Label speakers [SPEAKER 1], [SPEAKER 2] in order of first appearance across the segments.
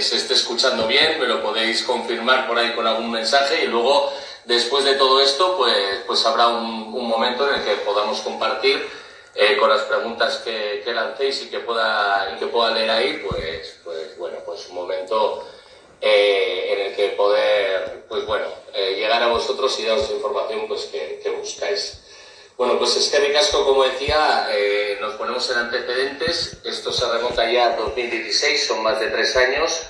[SPEAKER 1] se, esté escuchando bien, me lo podéis confirmar por ahí con algún mensaje y luego después de todo esto pues, pues habrá un, momento en el que podamos compartir eh, con las preguntas que, que, lancéis y que pueda, y que pueda leer ahí, pues, pues bueno, pues un momento eh, en el que poder, pues bueno, eh, llegar a vosotros y daros información pues que, que buscáis. Bueno, pues es que Casco, como decía, eh, nos ponemos en antecedentes. Esto se remonta ya a 2016, son más de tres años.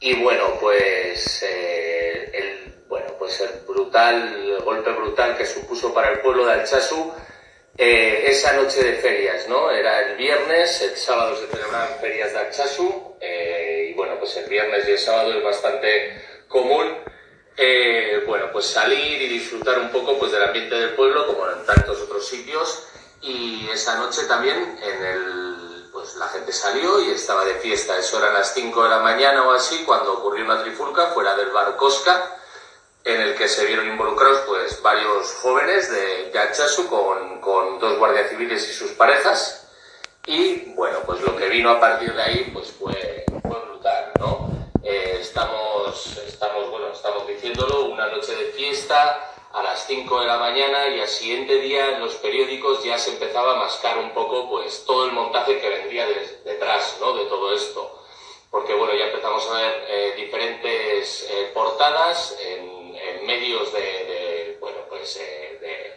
[SPEAKER 1] Y bueno, pues eh, el, bueno, pues el brutal, el golpe brutal que supuso para el pueblo de Alchazu eh, esa noche de ferias, ¿no? Era el viernes, el sábado se celebraban ferias de Alchazu. y bueno, pues el viernes y el sábado es bastante común eh, bueno, pues salir y disfrutar un poco pues, del ambiente del pueblo, como en tantos otros sitios. Y esa noche también en el, pues, la gente salió y estaba de fiesta. Eso eran las 5 de la mañana o así, cuando ocurrió una trifulca fuera del bar Cosca, en el que se vieron involucrados pues, varios jóvenes de Gachasu con, con dos guardias civiles y sus parejas. Y bueno, pues lo que vino a partir de ahí pues, fue, fue brutal, ¿no? Eh, estamos, estamos, bueno, estamos diciéndolo, una noche de fiesta a las 5 de la mañana y al siguiente día en los periódicos ya se empezaba a mascar un poco pues todo el montaje que vendría de, detrás ¿no? de todo esto. Porque bueno, ya empezamos a ver eh, diferentes eh, portadas en, medios de, de bueno, pues, de,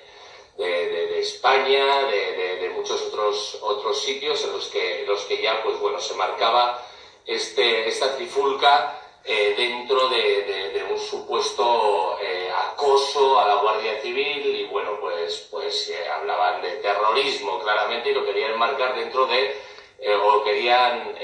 [SPEAKER 1] de, España, de, muchos otros, otros sitios en los que, los que ya pues bueno, se marcaba este, esta trifulca eh, dentro de, un supuesto eh, acoso a la Guardia Civil y bueno, pues, pues eh, hablaban de terrorismo claramente y lo querían enmarcar dentro de, eh, o querían,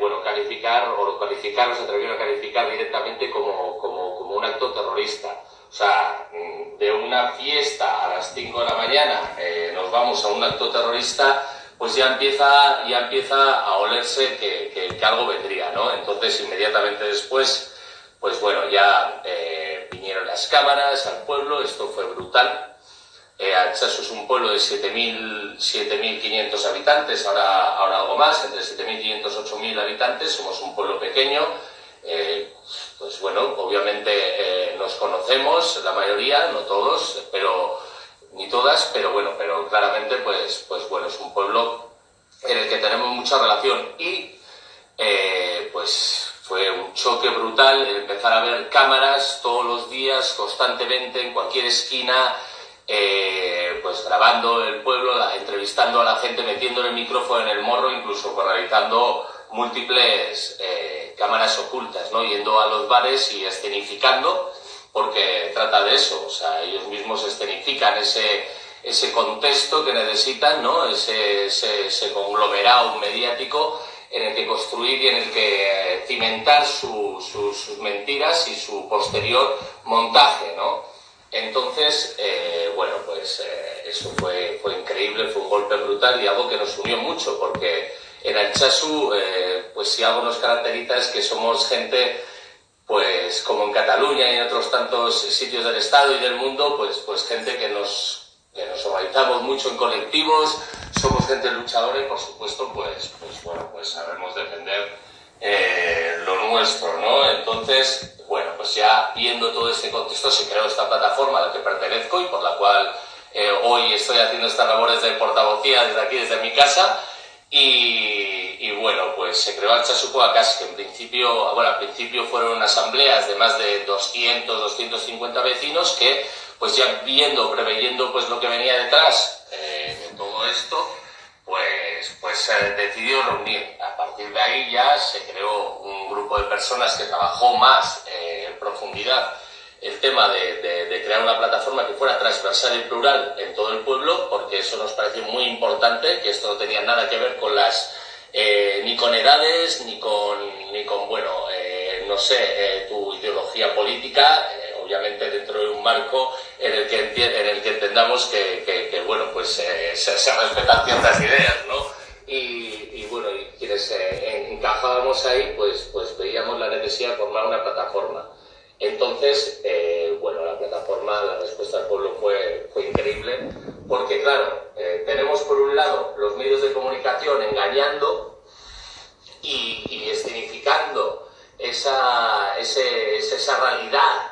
[SPEAKER 1] bueno, calificar, o lo calificaron, se atrevieron a calificar directamente como, como, como un acto terrorista. O sea, mm, de una fiesta a las 5 de la mañana nos vamos a un acto terrorista pues ya empieza, ya empieza a olerse que, que, algo vendría, ¿no? Entonces, inmediatamente después, pues bueno, ya eh, vinieron las cámaras al pueblo, esto fue brutal. Eh, Alchazo es un pueblo de 7.500 habitantes, ahora, ahora algo más, entre 7.500 y 8.000 habitantes, somos un pueblo pequeño. Eh, pues bueno, obviamente eh, nos conocemos, la mayoría, no todos, pero ni todas, pero bueno, pero claramente pues, pues bueno, es un pueblo en el que tenemos mucha relación y eh, pues fue un choque brutal empezar a ver cámaras todos los días, constantemente, en cualquier esquina, eh, pues grabando el pueblo, la, entrevistando a la gente, metiéndole el micrófono en el morro, incluso pues, realizando múltiples eh, cámaras ocultas, ¿no? yendo a los bares y escenificando porque trata de eso, o sea, ellos mismos escenifican ese, ese contexto que necesitan, ¿no? ese, ese, ese conglomerado mediático en el que construir y en el que cimentar su, su, sus mentiras y su posterior montaje, ¿no? Entonces, eh, bueno, pues eh, eso fue, fue increíble, fue un golpe brutal y algo que nos unió mucho, porque en Alchazu, eh, pues si algo nos caracteriza es que somos gente pues como en Cataluña y en otros tantos sitios del Estado y del mundo, pues, pues gente que nos, que nos organizamos mucho en colectivos, somos gente luchadora y por supuesto, pues, pues bueno, pues sabemos defender eh, lo nuestro, ¿no? Entonces, bueno, pues ya viendo todo este contexto se creó esta plataforma a la que pertenezco y por la cual eh, hoy estoy haciendo estas labores de portavocía desde aquí, desde mi casa, y, y, bueno, pues se creó Alchazucoacas, que en principio, bueno, al principio fueron asambleas de más de 200, 250 vecinos que, pues ya viendo, preveyendo pues lo que venía detrás eh, de todo esto, pues, pues se decidió reunir. A partir de ahí ya se creó un grupo de personas que trabajó más eh, en profundidad el tema de, de, de, crear una plataforma que fuera transversal y plural en todo el pueblo, porque eso nos pareció muy importante, que esto no tenía nada que ver con las, eh, ni con edades, ni con, ni con bueno, eh, no sé, eh, tu ideología política, eh, obviamente dentro de un marco en el que, en el que entendamos que, que, bueno, pues eh, se, se, respetan ciertas ideas, ¿no? Y, y bueno, y quienes encajábamos ahí, pues, pues veíamos la necesidad de formar una plataforma entonces, eh, bueno, la plataforma, la respuesta del pueblo fue, fue increíble, porque claro, eh, tenemos por un lado los medios de comunicación engañando y, y escenificando esa realidad,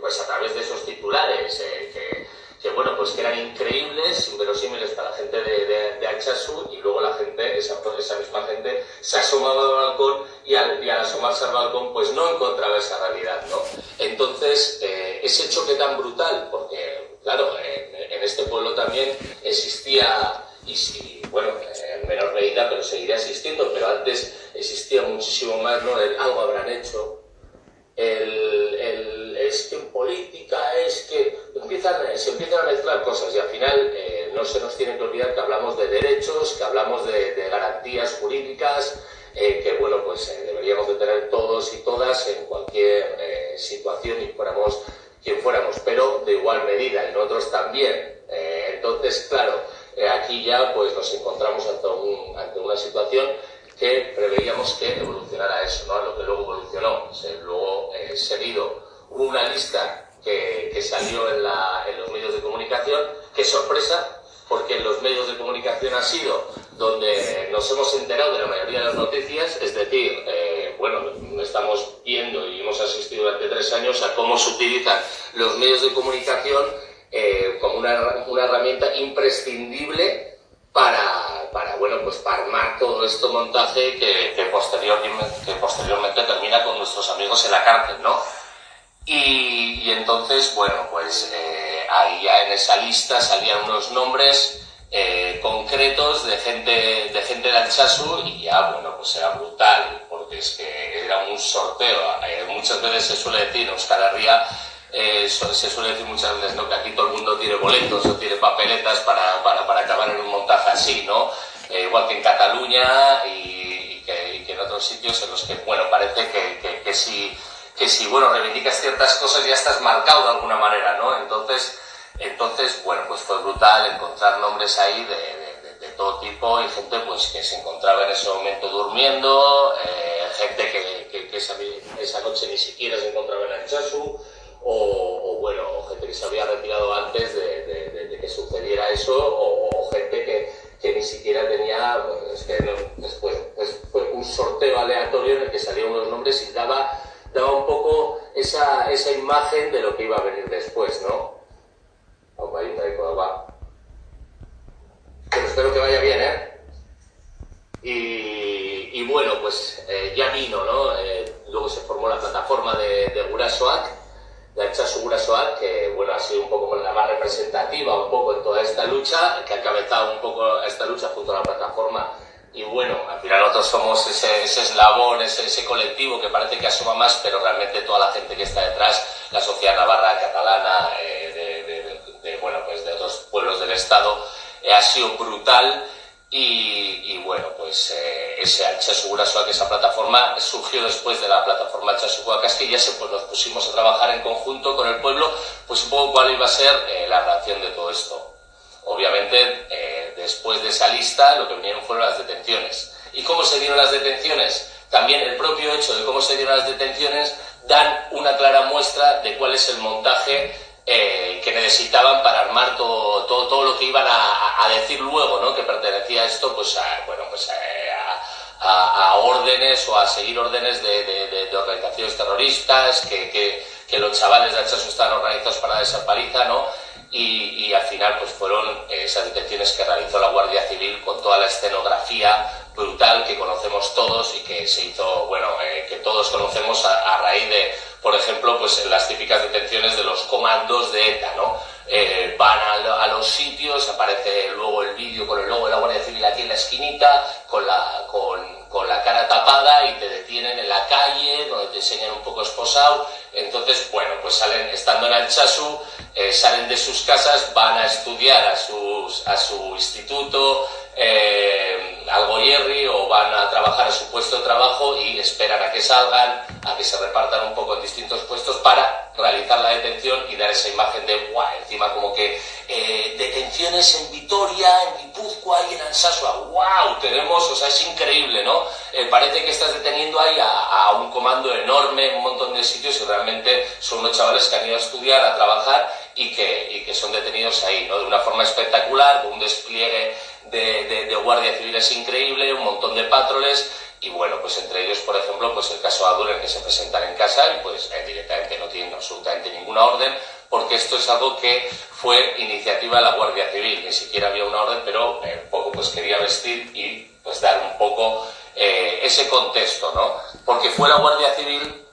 [SPEAKER 1] pues a través de esos titulares, que, que, bueno, pues que eran increíbles, inverosímiles para la gente de, de, de Achasu, y luego la gente, esa, esa misma gente, se asomaba al balcón y al, y al asomarse al balcón, pues no encontraba esa realidad, ¿no? Entonces, ese choque tan brutal, porque, claro, en, en este pueblo también existía, y si, bueno, en menor medida, pero seguiría existiendo, pero antes existía muchísimo más, ¿no? El algo habrán hecho, el, el, es que en política es que empiezan, se empiezan a mezclar cosas y al final eh, no se nos tiene que olvidar que hablamos de derechos, que hablamos de, de garantías jurídicas, eh, que bueno, pues eh, deberíamos de tener todos y todas en cualquier eh, situación y fuéramos quien fuéramos, pero de igual medida y nosotros también. Eh, entonces, claro, eh, aquí ya pues nos encontramos ante, un, ante, una situación que preveíamos que evolucionara eso, ¿no? lo que luego evolucionó. luego, eh, hubo una lista que, que salió en, la, en los medios de comunicación, que sorpresa, porque los medios de comunicación ha sido donde nos hemos enterado de la mayoría de las noticias, es decir, eh, bueno, estamos viendo y hemos asistido durante tres años a cómo se utilizan los medios de comunicación eh, como una, una, herramienta imprescindible para, para, bueno, pues para armar todo este montaje que, que, posteriormente, que posteriormente termina con nuestros amigos en la cárcel, ¿no? Y, y entonces, bueno, pues eh, ahí ya en esa lista salían unos nombres eh, concretos de gente, de gente de Alchazu y ya, bueno, pues era brutal, porque es que era un sorteo. Eh, muchas veces se suele decir, Oscar Arría, eh, se suele decir muchas veces ¿no? que aquí todo el mundo tiene boletos o tiene papeletas para, para, para acabar en un montaje así, ¿no? Eh, igual que en Cataluña y, y, que, y, que, en otros sitios en los que, bueno, parece que, que, que si, que si, bueno, reivindicas ciertas cosas ya estás marcado de alguna manera, ¿no? Entonces, entonces, bueno, pues fue brutal encontrar nombres ahí de, todo tipo y gente pues que se encontraba en ese momento durmiendo, eh, gente que, que, que esa, noche ni siquiera se encontraba en Anchasu, o, o, bueno, gente que se había retirado antes de, que sucediera eso, o, gente que, ni siquiera tenía, pues, que no, después pues fue un sorteo aleatorio en el que salían unos nombres y daba, daba un poco esa, esa imagen de lo que iba a venir después, ¿no? Pero espero que vaya bien, ¿eh? Y, bueno, pues eh, ya vino, ¿no? Eh, luego se formó la plataforma de, de Gurasoac, de Alchazu Gurasoac, que bueno, ha sido un poco la más representativa un poco en toda esta lucha, que ha encabezado un poco esta lucha junto a la plataforma. Y bueno, al final nosotros somos ese, ese eslabón, ese, ese colectivo que parece que asoma más, pero realmente toda la gente que está detrás, la sociedad navarra, catalana, eh, de, bueno, pues de otros pueblos del Estado, eh, ha sido brutal y, y bueno, pues eh, ese Alchasugurasoa, que esa plataforma surgió después de la plataforma Alchasuguacas, que ya se, pues nos pusimos a trabajar en conjunto con el pueblo, pues un poco cuál iba a ser eh, la reacción de todo esto. Obviamente, eh, después de esa lista, lo que vinieron fueron las detenciones. ¿Y cómo se dieron las detenciones? También el propio hecho de cómo se dieron las detenciones dan una clara muestra de cuál es el montaje eh, que necesitaban para armar todo, todo, todo lo que iban a, decir luego, ¿no? que pertenecía esto pues a, bueno, pues a, a órdenes o a seguir órdenes de, organizaciones terroristas, que, los chavales de Hachazo estaban organizados para paliza, ¿no? Y, al final pues fueron esas detenciones que realizó la Guardia Civil con toda la escenografía brutal que conocemos todos y que se hizo, bueno, eh, que todos conocemos a, a raíz de por ejemplo, pues en las típicas detenciones de los comandos de ETA, ¿no? Eh, van a, a, los sitios, aparece luego el vídeo con el logo de la Guardia Civil aquí en la esquinita, con la, con, con la cara tapada y te detienen en la calle, donde te enseñan un poco esposado. Entonces, bueno, pues salen, estando en Alchazu, eh, salen de sus casas, van a estudiar a, sus, a su instituto, eh, al Goyerri o van a trabajar a su puesto de trabajo y esperan a que salgan, a que se repartan un poco en distintos puestos para realizar la detención y dar esa imagen de, guau, encima como que eh, detenciones en Vitoria, en Guipúzcoa y en Alsasua, wow, tenemos, o sea, es increíble, ¿no? Eh, parece que estás deteniendo ahí a, a, un comando enorme en un montón de sitios y realmente son unos chavales que han ido a estudiar, a trabajar y que, y que son detenidos ahí, ¿no? De una forma espectacular, con un despliegue de, de, de, guardia civil es increíble, un montón de patroles y bueno, pues entre ellos, por ejemplo, pues el caso Adur, en que se presentan en casa y pues eh, directamente no tienen absolutamente ninguna orden, porque esto es algo que fue iniciativa de la Guardia Civil, ni siquiera había una orden, pero eh, poco pues quería vestir y pues dar un poco eh, ese contexto, ¿no? Porque fue la Guardia Civil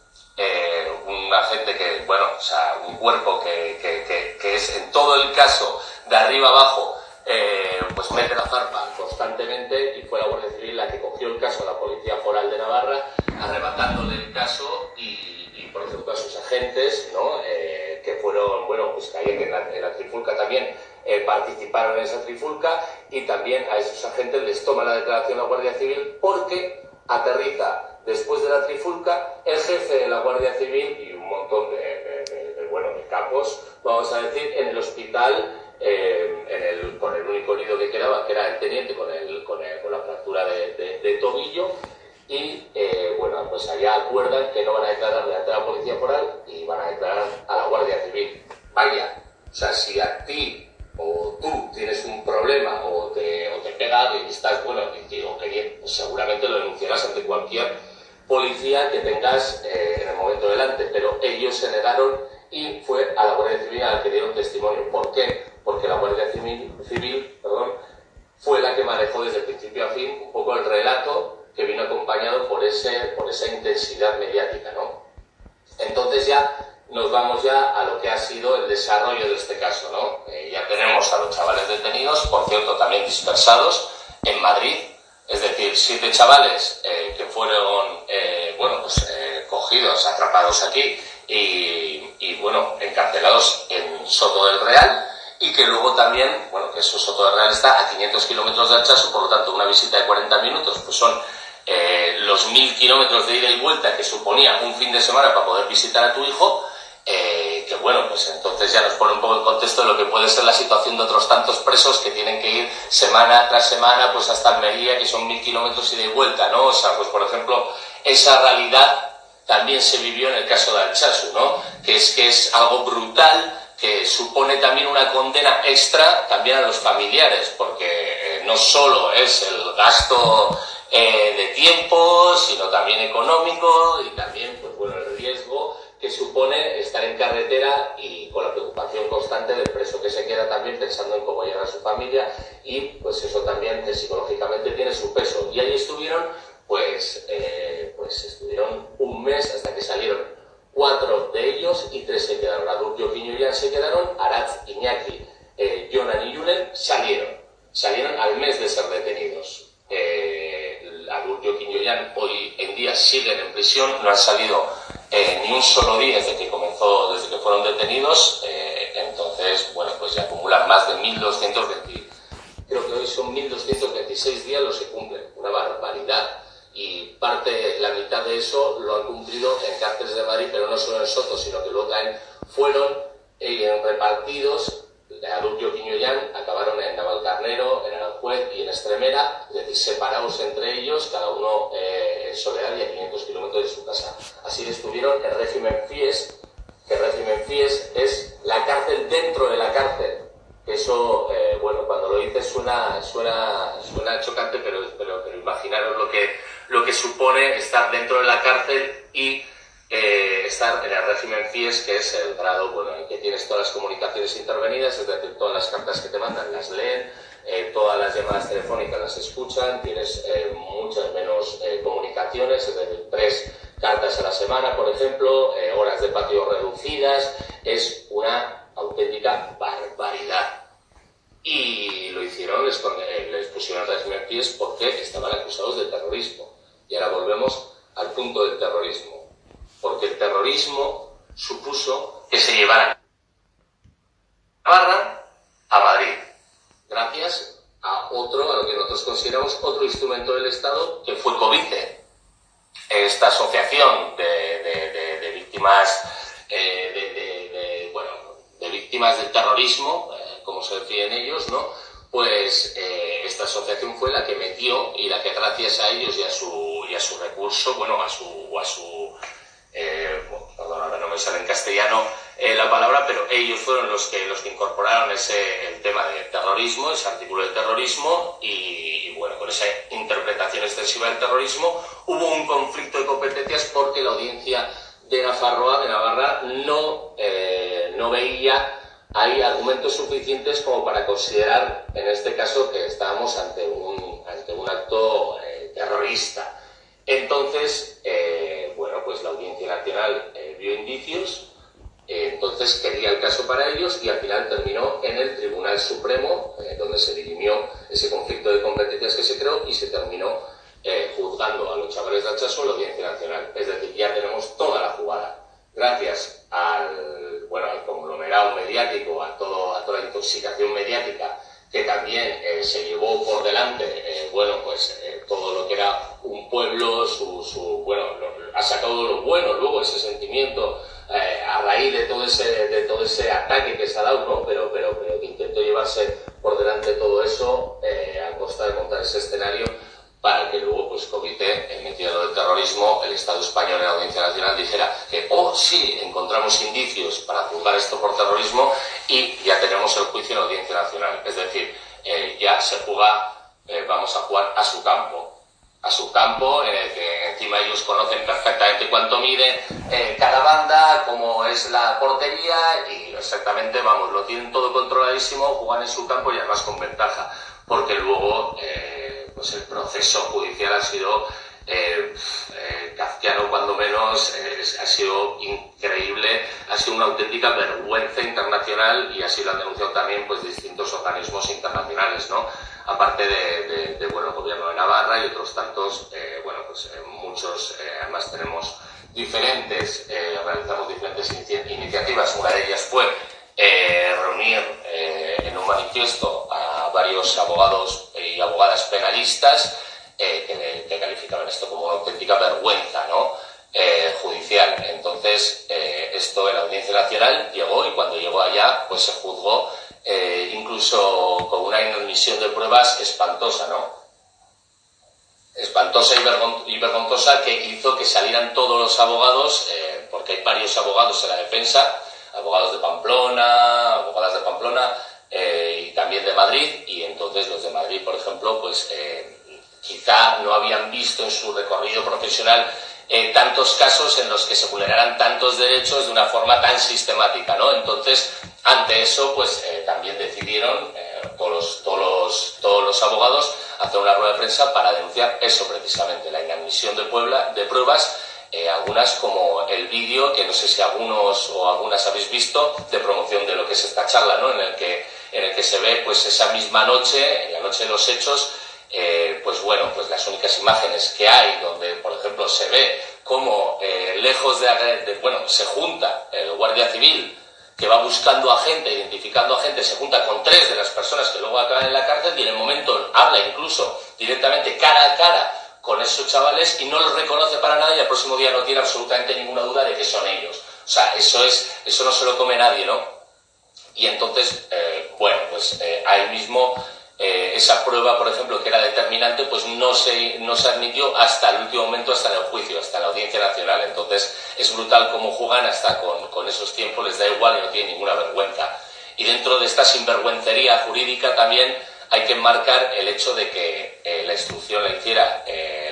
[SPEAKER 1] un agente que, bueno, o sea, un cuerpo que, que, que es en todo el caso de arriba abajo eh, pues mete la zarpa constantemente y fue la Guardia Civil la que cogió el caso a la Policía Foral de Navarra, arrebatándole el caso y, por ejemplo, a sus agentes, ¿no? Eh, que fueron, bueno, pues que en la, en la trifulca también eh, participaron en esa trifulca y también a esos agentes les toma la declaración la Guardia Civil porque aterriza después de la trifulca el jefe de la Guardia Civil y un montón de, de bueno, de capos, vamos a decir, en el hospital eh, con el único herido que quedaba, que era el teniente con, el, con, la fractura de, tobillo. Y eh, bueno, pues allá acuerdan que no van a declarar delante de la policía foral y van a declarar a la Guardia Civil. Vaya, o sea, si a ti o tú tienes un problema o te, o te pega y estás, bueno, y digo, que bien, pues seguramente lo denunciarás ante cualquier policía que tengas eh, en el momento delante, pero ellos se negaron y fue a la Guardia Civil a la que dieron testimonio. ¿Por qué? porque la Guardia Civil, civil perdón, fue la que manejó desde principio a fin un poco el relato que vino acompañado por, ese, por esa intensidad mediática. ¿no? Entonces ya nos vamos ya a lo que ha sido el desarrollo de este caso. ¿no? Eh, ya tenemos a los chavales detenidos, por cierto, también dispersados en Madrid, es decir, siete chavales eh, que fueron eh, bueno, pues, cogidos, atrapados aquí y, bueno, encarcelados en Soto del Real y que luego también, bueno, que eso Soto Real está a 500 kilómetros de Alchazo, por lo tanto una visita de 40 minutos, pues son eh, los 1000 kilómetros de ida y vuelta que suponía un fin de semana para poder visitar a tu hijo, eh, que bueno, pues entonces ya nos pone un poco en contexto de lo que puede ser la situación de otros tantos presos que tienen que ir semana tras semana pues hasta Almería, que son 1000 kilómetros y vuelta, ¿no? O sea, pues por ejemplo, esa realidad también se vivió en el caso de Alchazu, ¿no? Que es que es algo brutal, que supone también una condena extra también a los familiares, porque eh, no solo es el gasto eh, de tiempo, sino también económico y también pues, bueno, el riesgo que supone estar en carretera y con la preocupación constante del preso que se queda también pensando en cómo llegar a su familia y pues eso también psicológicamente tiene su peso. Y allí estuvieron, pues, eh, pues estuvieron un mes hasta que salieron Cuatro de ellos y tres se quedaron. Adulto y ya se quedaron, Araz, Iñaki, eh, Jonan y Julen salieron. Salieron al mes de ser detenidos. Eh, Adulto y hoy en día siguen en prisión, no han salido ni un solo día desde que comenzó, desde que fueron detenidos. Eh, entonces, bueno, pues ya acumulan más de 1.220. Creo que hoy son 1.226 días los que cumplen. Una barbaridad y parte, la mitad de eso lo han cumplido en cárceles de Madrid, pero no solo en Soto, sino que luego también fueron eh, repartidos de Adultio Quiñoyán, acabaron en Navalcarnero, en Aranjuez y en Estremera, es decir, separados entre ellos, cada uno eh, en soledad y a 500 kilómetros de su casa. Así estuvieron el régimen FIES, que el régimen FIES es la cárcel dentro de la cárcel. Eso, eh, bueno, cuando lo dices suena, suena, suena chocante, pero, pero, pero imaginaros lo que, lo que supone estar dentro de la cárcel y eh, estar en el régimen FIES, que es el grado bueno, en que tienes todas las comunicaciones intervenidas, es decir, todas las cartas que te mandan las leen, eh, todas las llamadas telefónicas las escuchan, tienes eh, muchas menos comunicaciones, es decir, tres cartas a la semana, por ejemplo, horas de patio reducidas, es una auténtica barbaridad. Y lo hicieron, les, les pusieron el régimen FIES porque estaban acusados de terrorismo. Y ahora volvemos al punto del terrorismo. Porque el terrorismo supuso que se llevara Navarra a Madrid. Gracias a otro, a lo que nosotros consideramos otro instrumento del Estado, que fue COVICE. Esta asociación de, víctimas eh, de víctimas del terrorismo, eh, como se decían ellos, ¿no? pues eh, esta asociación fue la que metió y la que gracias a ellos y a su, y a su recurso, bueno, a su, a su eh, perdón, ahora no me sale en castellano eh, la palabra, pero ellos fueron los que, los que incorporaron ese, el tema de terrorismo, ese artículo de terrorismo y, bueno, con esa interpretación extensiva del terrorismo, hubo un conflicto de competencias porque la audiencia de Nafarroa, de Navarra, no, eh, no veía hay argumentos suficientes como para considerar, en este caso, que estábamos ante un, ante un acto eh, terrorista. Entonces, eh, pues la Audiencia Nacional vio indicios, entonces quería el caso para ellos y al final terminó en el Tribunal Supremo, donde se dirimió ese conflicto de competencias que se creó y se terminó juzgando a los chavales de Hachazo la Audiencia Nacional. Es decir, ya tenemos toda la jugada. Gracias al, bueno, al conglomerado mediático, a, todo, a toda la intoxicación mediática que también eh, se llevó por delante, eh, bueno, pues eh, todo lo que era un pueblo, su, su bueno, ha sacado lo bueno luego ese sentimiento a raíz de todo ese, de todo ese ataque que se ha dado, ¿no? Pero, pero, que intentó llevarse por delante todo eso a costa de montar ese escenario para que luego, pues, Covite, en medio del terrorismo, el Estado español en la Audiencia Nacional dijera que, oh, sí, encontramos indicios para juzgar esto por terrorismo y ya tenemos el juicio en la Audiencia Nacional. Es decir, eh, ya se juega, eh, vamos a jugar a su campo, a su campo en el que encima ellos conocen perfectamente cuánto mide eh, cada banda, cómo es la portería y exactamente, vamos, lo tienen todo controladísimo, juegan en su campo y además con ventaja, porque luego pues el proceso judicial ha sido eh, eh kafkiano cuando menos, eh, ha sido increíble, ha sido una auténtica vergüenza internacional y así lo han denunciado también pues distintos organismos internacionales, ¿no? Aparte de, bueno, el gobierno de Navarra y otros tantos, eh, bueno, pues muchos, además tenemos diferentes, realizamos diferentes iniciativas, una de ellas fue reunir en un manifiesto a varios abogados y abogadas penalistas eh, que, calificaban esto como una auténtica vergüenza ¿no? Eh, judicial. Entonces, eh, esto en la Audiencia Nacional llegó y cuando llegó allá, pues se juzgó incluso con una inadmisión de pruebas espantosa, ¿no? Espantosa y, vergonzosa que hizo que salieran todos los abogados, porque hay varios abogados en la defensa, abogados de Pamplona, abogadas de Pamplona, eh, y también de Madrid, y entonces los de Madrid, por ejemplo, pues eh, quizá no habían visto en su recorrido profesional eh, tantos casos en los que se vulneraran tantos derechos de una forma tan sistemática, ¿no? Entonces, ante eso, pues también decidieron todos, los, todos, todos los abogados hacer una rueda de prensa para denunciar eso precisamente, la inadmisión de, Puebla, de pruebas algunas como el vídeo, que no sé si algunos o algunas habéis visto, de promoción de lo que es esta charla, ¿no? en el que en el que se ve pues esa misma noche, en la noche de los hechos, eh, pues bueno, pues las únicas imágenes que hay donde, por ejemplo, se ve cómo eh, lejos de, bueno, se junta el guardia civil que va buscando a gente, identificando a gente, se junta con tres de las personas que luego acaban en la cárcel y en el momento habla incluso directamente cara a cara con esos chavales y no los reconoce para nada y el próximo día no tiene absolutamente ninguna duda de que son ellos. O sea, eso, es, eso no se lo come nadie, ¿no? Y entonces, eh, bueno, pues eh, ahí mismo eh, esa prueba, por ejemplo, que era determinante, pues no se, no se admitió hasta el último momento, hasta el juicio, hasta la Audiencia Nacional. Entonces, es brutal cómo juegan hasta con, con esos tiempos, les da igual y no tienen ninguna vergüenza. Y dentro de esta sinvergüencería jurídica también hay que marcar el hecho de que la instrucción la hiciera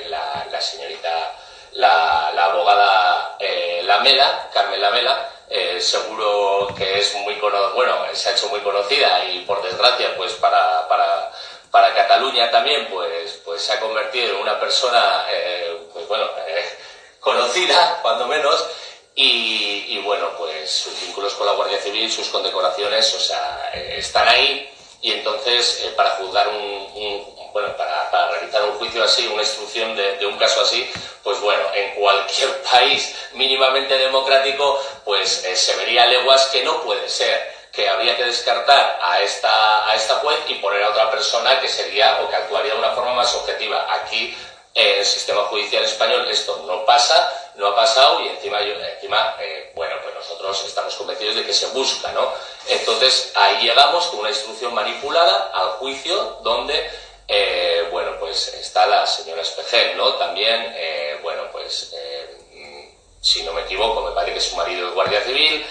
[SPEAKER 1] la, la, señorita, la, abogada Lamela, Carmen Lamela, eh, seguro que es muy bueno, se ha hecho muy conocida y por desgracia, pues para, para, para Cataluña también, pues, pues se ha convertido en una persona, eh, pues bueno, eh, conocida, cuando menos, y, y, bueno, pues sus vínculos con la Guardia Civil, sus condecoraciones, o sea, están ahí, y entonces para juzgar un bueno, para, para, realizar un juicio así, una instrucción de, de, un caso así, pues bueno, en cualquier país mínimamente democrático, pues eh, se vería leguas que no puede ser que habría que descartar a esta, a esta juez y poner a otra persona que sería o que actuaría de una forma más objetiva. Aquí, en el sistema judicial español, esto no pasa, no ha pasado y encima, encima eh, bueno, pues nosotros estamos convencidos de que se busca, ¿no? Entonces, ahí llegamos con una instrucción manipulada al juicio donde eh, bueno, pues está la señora Espejel, ¿no? También, eh, bueno, pues, eh, si no me equivoco, me parece que su marido es guardia civil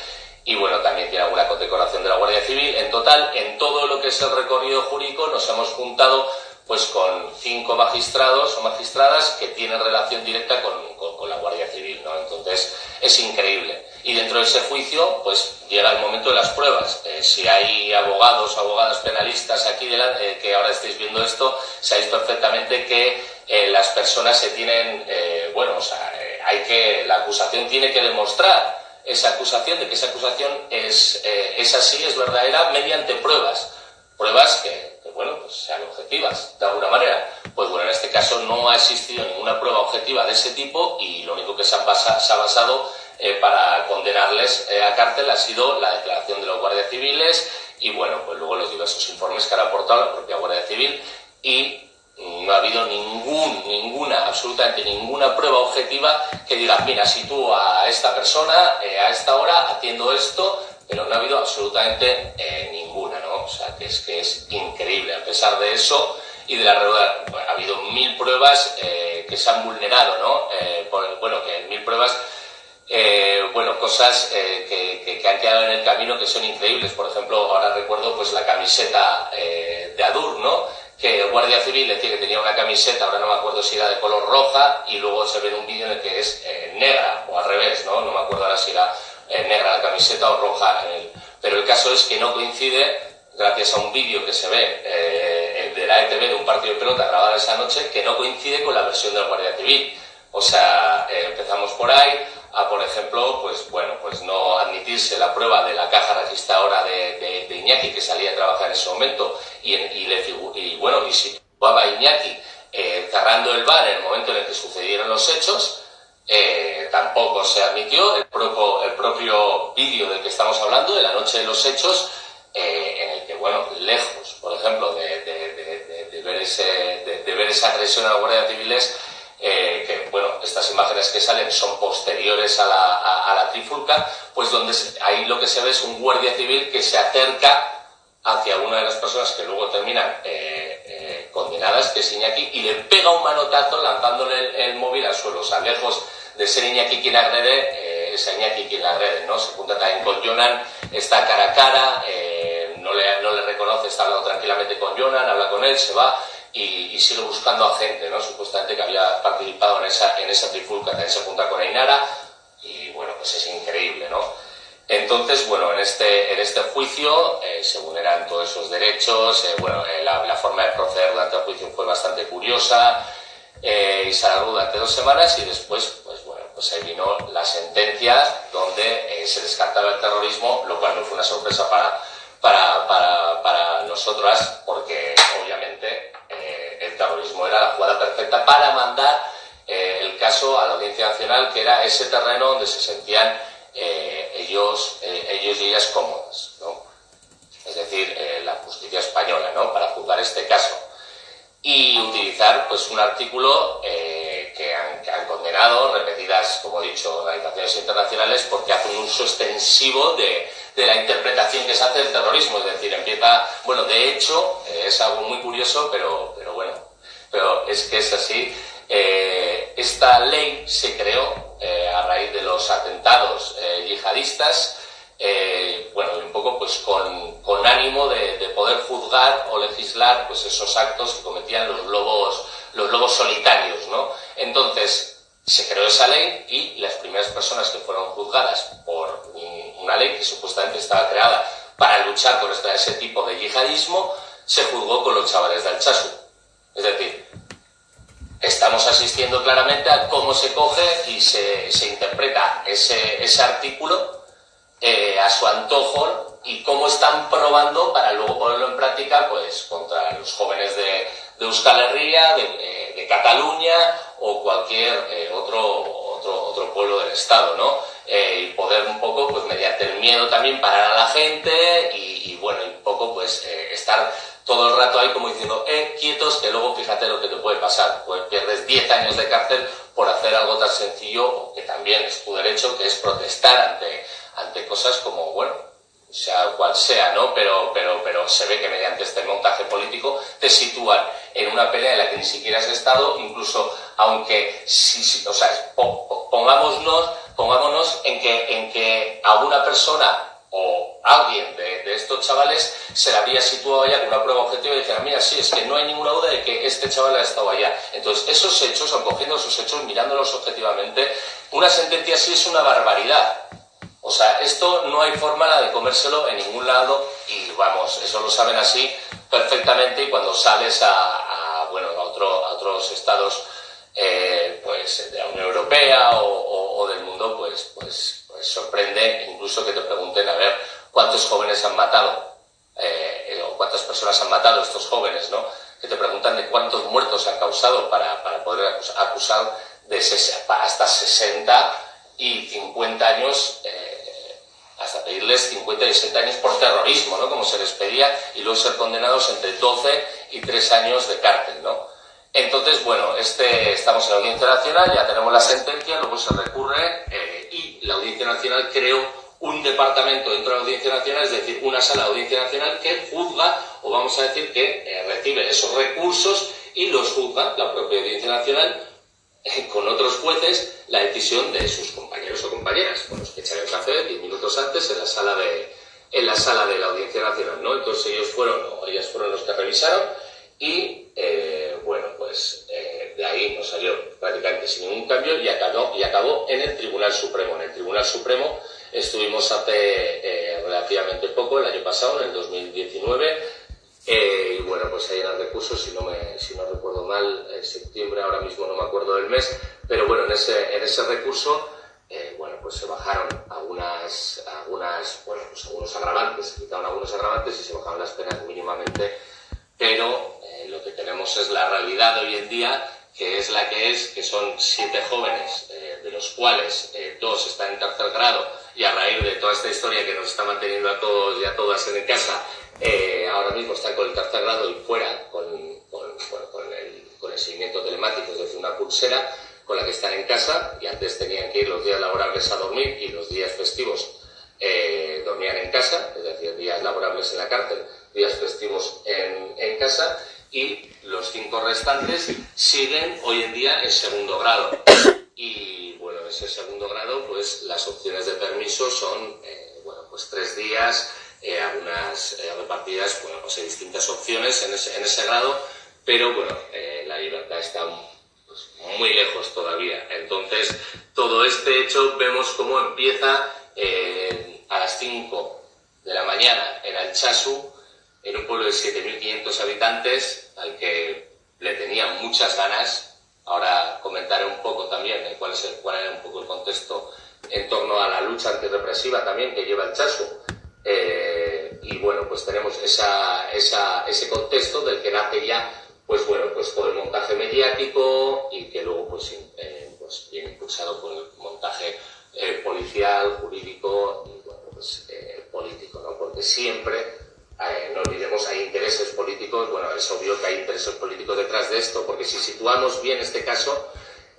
[SPEAKER 1] y, bueno, también tiene alguna condecoración de la Guardia Civil. En total, en todo lo que es el recorrido jurídico nos hemos juntado pues con cinco magistrados o magistradas que tienen relación directa con, la Guardia Civil, ¿no? Entonces, es increíble. Y dentro de ese juicio, pues llega el momento de las pruebas. Eh, si hay abogados o abogadas penalistas aquí delante, eh, que ahora estáis viendo esto, sabéis perfectamente que eh, las personas se tienen, bueno, o sea, hay que, la acusación tiene que demostrar esa acusación, de que esa acusación es, es así, es verdadera, mediante pruebas. Pruebas que, bueno, pues sean objetivas, de alguna manera. Pues bueno, en este caso no ha existido ninguna prueba objetiva de ese tipo y lo único que se ha, se ha basado eh, para condenarles eh, a cárcel ha sido la declaración de los guardias civiles y bueno, pues luego los diversos informes que ha aportado la propia Guardia Civil y no ha habido ninguna, absolutamente ninguna prueba objetiva que diga, mira, si tú a esta persona eh, a esta hora haciendo esto, pero no ha habido absolutamente ninguna, ¿no? O sea, que es que es increíble. A pesar de eso y de la ha habido mil pruebas que se han vulnerado, ¿no? bueno, que mil pruebas eh, bueno, cosas eh, que, han quedado en el camino que son increíbles. Por ejemplo, ahora recuerdo pues la camiseta eh, de Adur, ¿no? Que el Guardia Civil decía que tenía una camiseta, ahora no me acuerdo si era de color roja, y luego se ve en un vídeo en el que es negra, o al revés, ¿no? No me acuerdo ahora si era negra la camiseta o roja. Pero el caso es que no coincide, gracias a un vídeo que se ve de la ETV de un partido de pelota grabado esa noche, que no coincide con la versión del Guardia Civil. O sea, empezamos por ahí, a, por ejemplo, pues bueno, pues no admitirse la prueba de la caja registradora de, de, Iñaki que salía a trabajar en ese momento y, y, le, y bueno, y situaba a Iñaki eh, cerrando el bar en el momento en el que sucedieron los hechos, eh, tampoco se admitió. El propio, el propio vídeo del que estamos hablando, de la noche de los hechos, eh, en el que, bueno, lejos, por ejemplo, de, de ver, ese, de, ver esa agresión a la Guardia Civiles, eh, que bueno, estas imágenes que salen son posteriores a la, a, la trifulca, pues donde ahí lo que se ve es un guardia civil que se acerca hacia una de las personas que luego terminan eh, eh, condenadas, que es Iñaki, y le pega un manotazo lanzándole el, móvil al suelo. O sea, lejos de ser Iñaki quien agrede, es Iñaki quien agrede, ¿no? Se junta también con Jonan, está cara a cara, no, le, no le reconoce, está hablando tranquilamente con Jonan, habla con él, se va, y, sigue buscando a gente, ¿no? Supuestamente que había participado en esa, en esa trifulca, también se junta con Ainara y bueno, pues es increíble, ¿no? Entonces, bueno, en este, en este juicio eh, se vulneran todos esos derechos, eh, bueno, eh, la, forma de proceder durante el juicio fue bastante curiosa y se alargó durante dos semanas y después, pues bueno, pues ahí vino la sentencia donde se descartaba el terrorismo, lo cual no fue una sorpresa para, para, para, para nosotras porque terrorismo. Era la jugada perfecta para mandar eh, el caso a la Audiencia Nacional, que era ese terreno donde se sentían eh, ellos, eh, ellos y ellas cómodas. ¿no? Es decir, la justicia española, ¿no? para juzgar este caso. Y utilizar pues, un artículo que han, que, han, condenado repetidas, como he dicho, organizaciones internacionales porque hace un uso extensivo de, de la interpretación que se hace del terrorismo. Es decir, empieza, bueno, de hecho, es algo muy curioso, pero, pero bueno, pero es que es así. Eh, esta ley se creó eh, a raíz de los atentados eh, yihadistas, bueno, un poco pues con, con ánimo de, de, poder juzgar o legislar pues esos actos que cometían los lobos, los lobos solitarios, ¿no? Entonces, se creó esa ley y las primeras personas que fueron juzgadas por una ley que supuestamente estaba creada para luchar contra ese tipo de yihadismo, se juzgó con los chavales de Alchazu. Es decir, estamos asistiendo claramente a cómo se coge y se, interpreta ese, ese artículo eh, a su antojo y cómo están probando para luego ponerlo en práctica pues contra los jóvenes de, de Euskal Herria, de, eh, Cataluña o cualquier eh, otro, otro, otro, pueblo del Estado, ¿no? y poder un poco, pues mediante el miedo también parar a la gente y, pues estar todo el rato ahí como diciendo, eh, quietos, que luego fíjate lo que te puede pasar. Pues pierdes 10 años de cárcel por hacer algo tan sencillo, que también es tu derecho, que es protestar ante, ante cosas como, bueno, sea cual sea, ¿no? Pero, pero, pero se ve que mediante este montaje político te sitúan en una pelea en la que ni siquiera has estado, incluso aunque, si, o sea, pongámonos, pongámonos en que, en que a una persona o alguien de, estos chavales se la habría situado allá con una prueba objetiva y dijera, mira, sí, es que no hay ninguna duda de que este chaval ha estado allá. Entonces, esos hechos, o cogiendo esos hechos, mirándolos objetivamente, una sentencia así es una barbaridad. O sea, esto no hay forma de comérselo en ningún lado y vamos, eso lo saben así perfectamente y cuando sales a, bueno, a, otros estados eh, pues, de la Unión Europea o, del mundo, pues, pues, pues, sorprende incluso que te pregunten a ver cuántos jóvenes han matado eh, o cuántas personas han matado estos jóvenes, ¿no? Que te preguntan de cuántos muertos han causado para, poder acusar de hasta 60 y 50 años. Eh, hasta pedirles 50 y 60 años por terrorismo, ¿no? Como se les pedía, y luego ser condenados entre 12 y 3 años de cárcel, ¿no? Entonces, bueno, este, estamos en la Audiencia Nacional, ya tenemos la sentencia, luego se recurre eh, y la Audiencia Nacional creó un departamento dentro de la Audiencia Nacional, es decir, una sala de Audiencia Nacional que juzga, o vamos a decir que eh, recibe esos recursos y los juzga la propia Audiencia Nacional con otros jueces la decisión de sus compañeros o compañeras, con los que echaré el café 10 minutos antes en la sala de, en la, sala de la Audiencia Nacional. ¿no? Entonces ellos fueron, o ellas fueron los que revisaron y, eh, pues eh, de ahí nos salió prácticamente sin ningún cambio y acabó, y acabó en el Tribunal Supremo. En el Tribunal Supremo estuvimos hace eh, relativamente poco, el año pasado, en el 2019, eh, y bueno, pues ahí eran recursos, si no, me, si no recuerdo mal, en septiembre, ahora mismo no me acuerdo del mes, pero bueno, en ese, en ese recurso, eh, bueno, pues se bajaron algunas, algunas, bueno, pues algunos agravantes, se quitaron algunos agravantes y se bajaron las penas mínimamente, pero eh, lo que tenemos es la realidad hoy en día, que es la que es, que son siete jóvenes, de los cuales dos están en tercer grado, y a raíz de toda esta historia que nos está manteniendo a todos y a todas en casa, eh, ahora mismo están con el tercer grado y fuera con, el, seguimiento telemático, es decir, una pulsera con la que están en casa y antes tenían que ir los días laborables a dormir y los días festivos eh, dormían en casa, es decir, días laborables en la cárcel, días festivos en, en casa y los cinco restantes siguen hoy en día en segundo grado. Y bueno, en ese segundo grado, pues las opciones de permiso son, eh, bueno, pues tres días, eh, algunas eh, repartidas, bueno, pues hay distintas opciones en ese, en ese grado, pero bueno, la libertad está pues, muy lejos todavía. Entonces, todo este hecho vemos cómo empieza a las 5 de la mañana en Alchazu, en un pueblo de 7.500 habitantes, al que le tenían muchas ganas. Ahora comentaré un poco también cuál, es el, cuál era un poco el contexto en torno a la lucha antirrepresiva también que lleva el Chasu. Eh, y bueno, pues tenemos esa, esa, ese contexto del que nace ya, pues bueno, pues todo el montaje mediático y que luego pues, eh, pues viene impulsado por el montaje eh, policial, jurídico y bueno, pues político, ¿no? Porque siempre no olvidemos, hay intereses políticos, bueno, es obvio que hay intereses políticos detrás de esto, porque si situamos bien este caso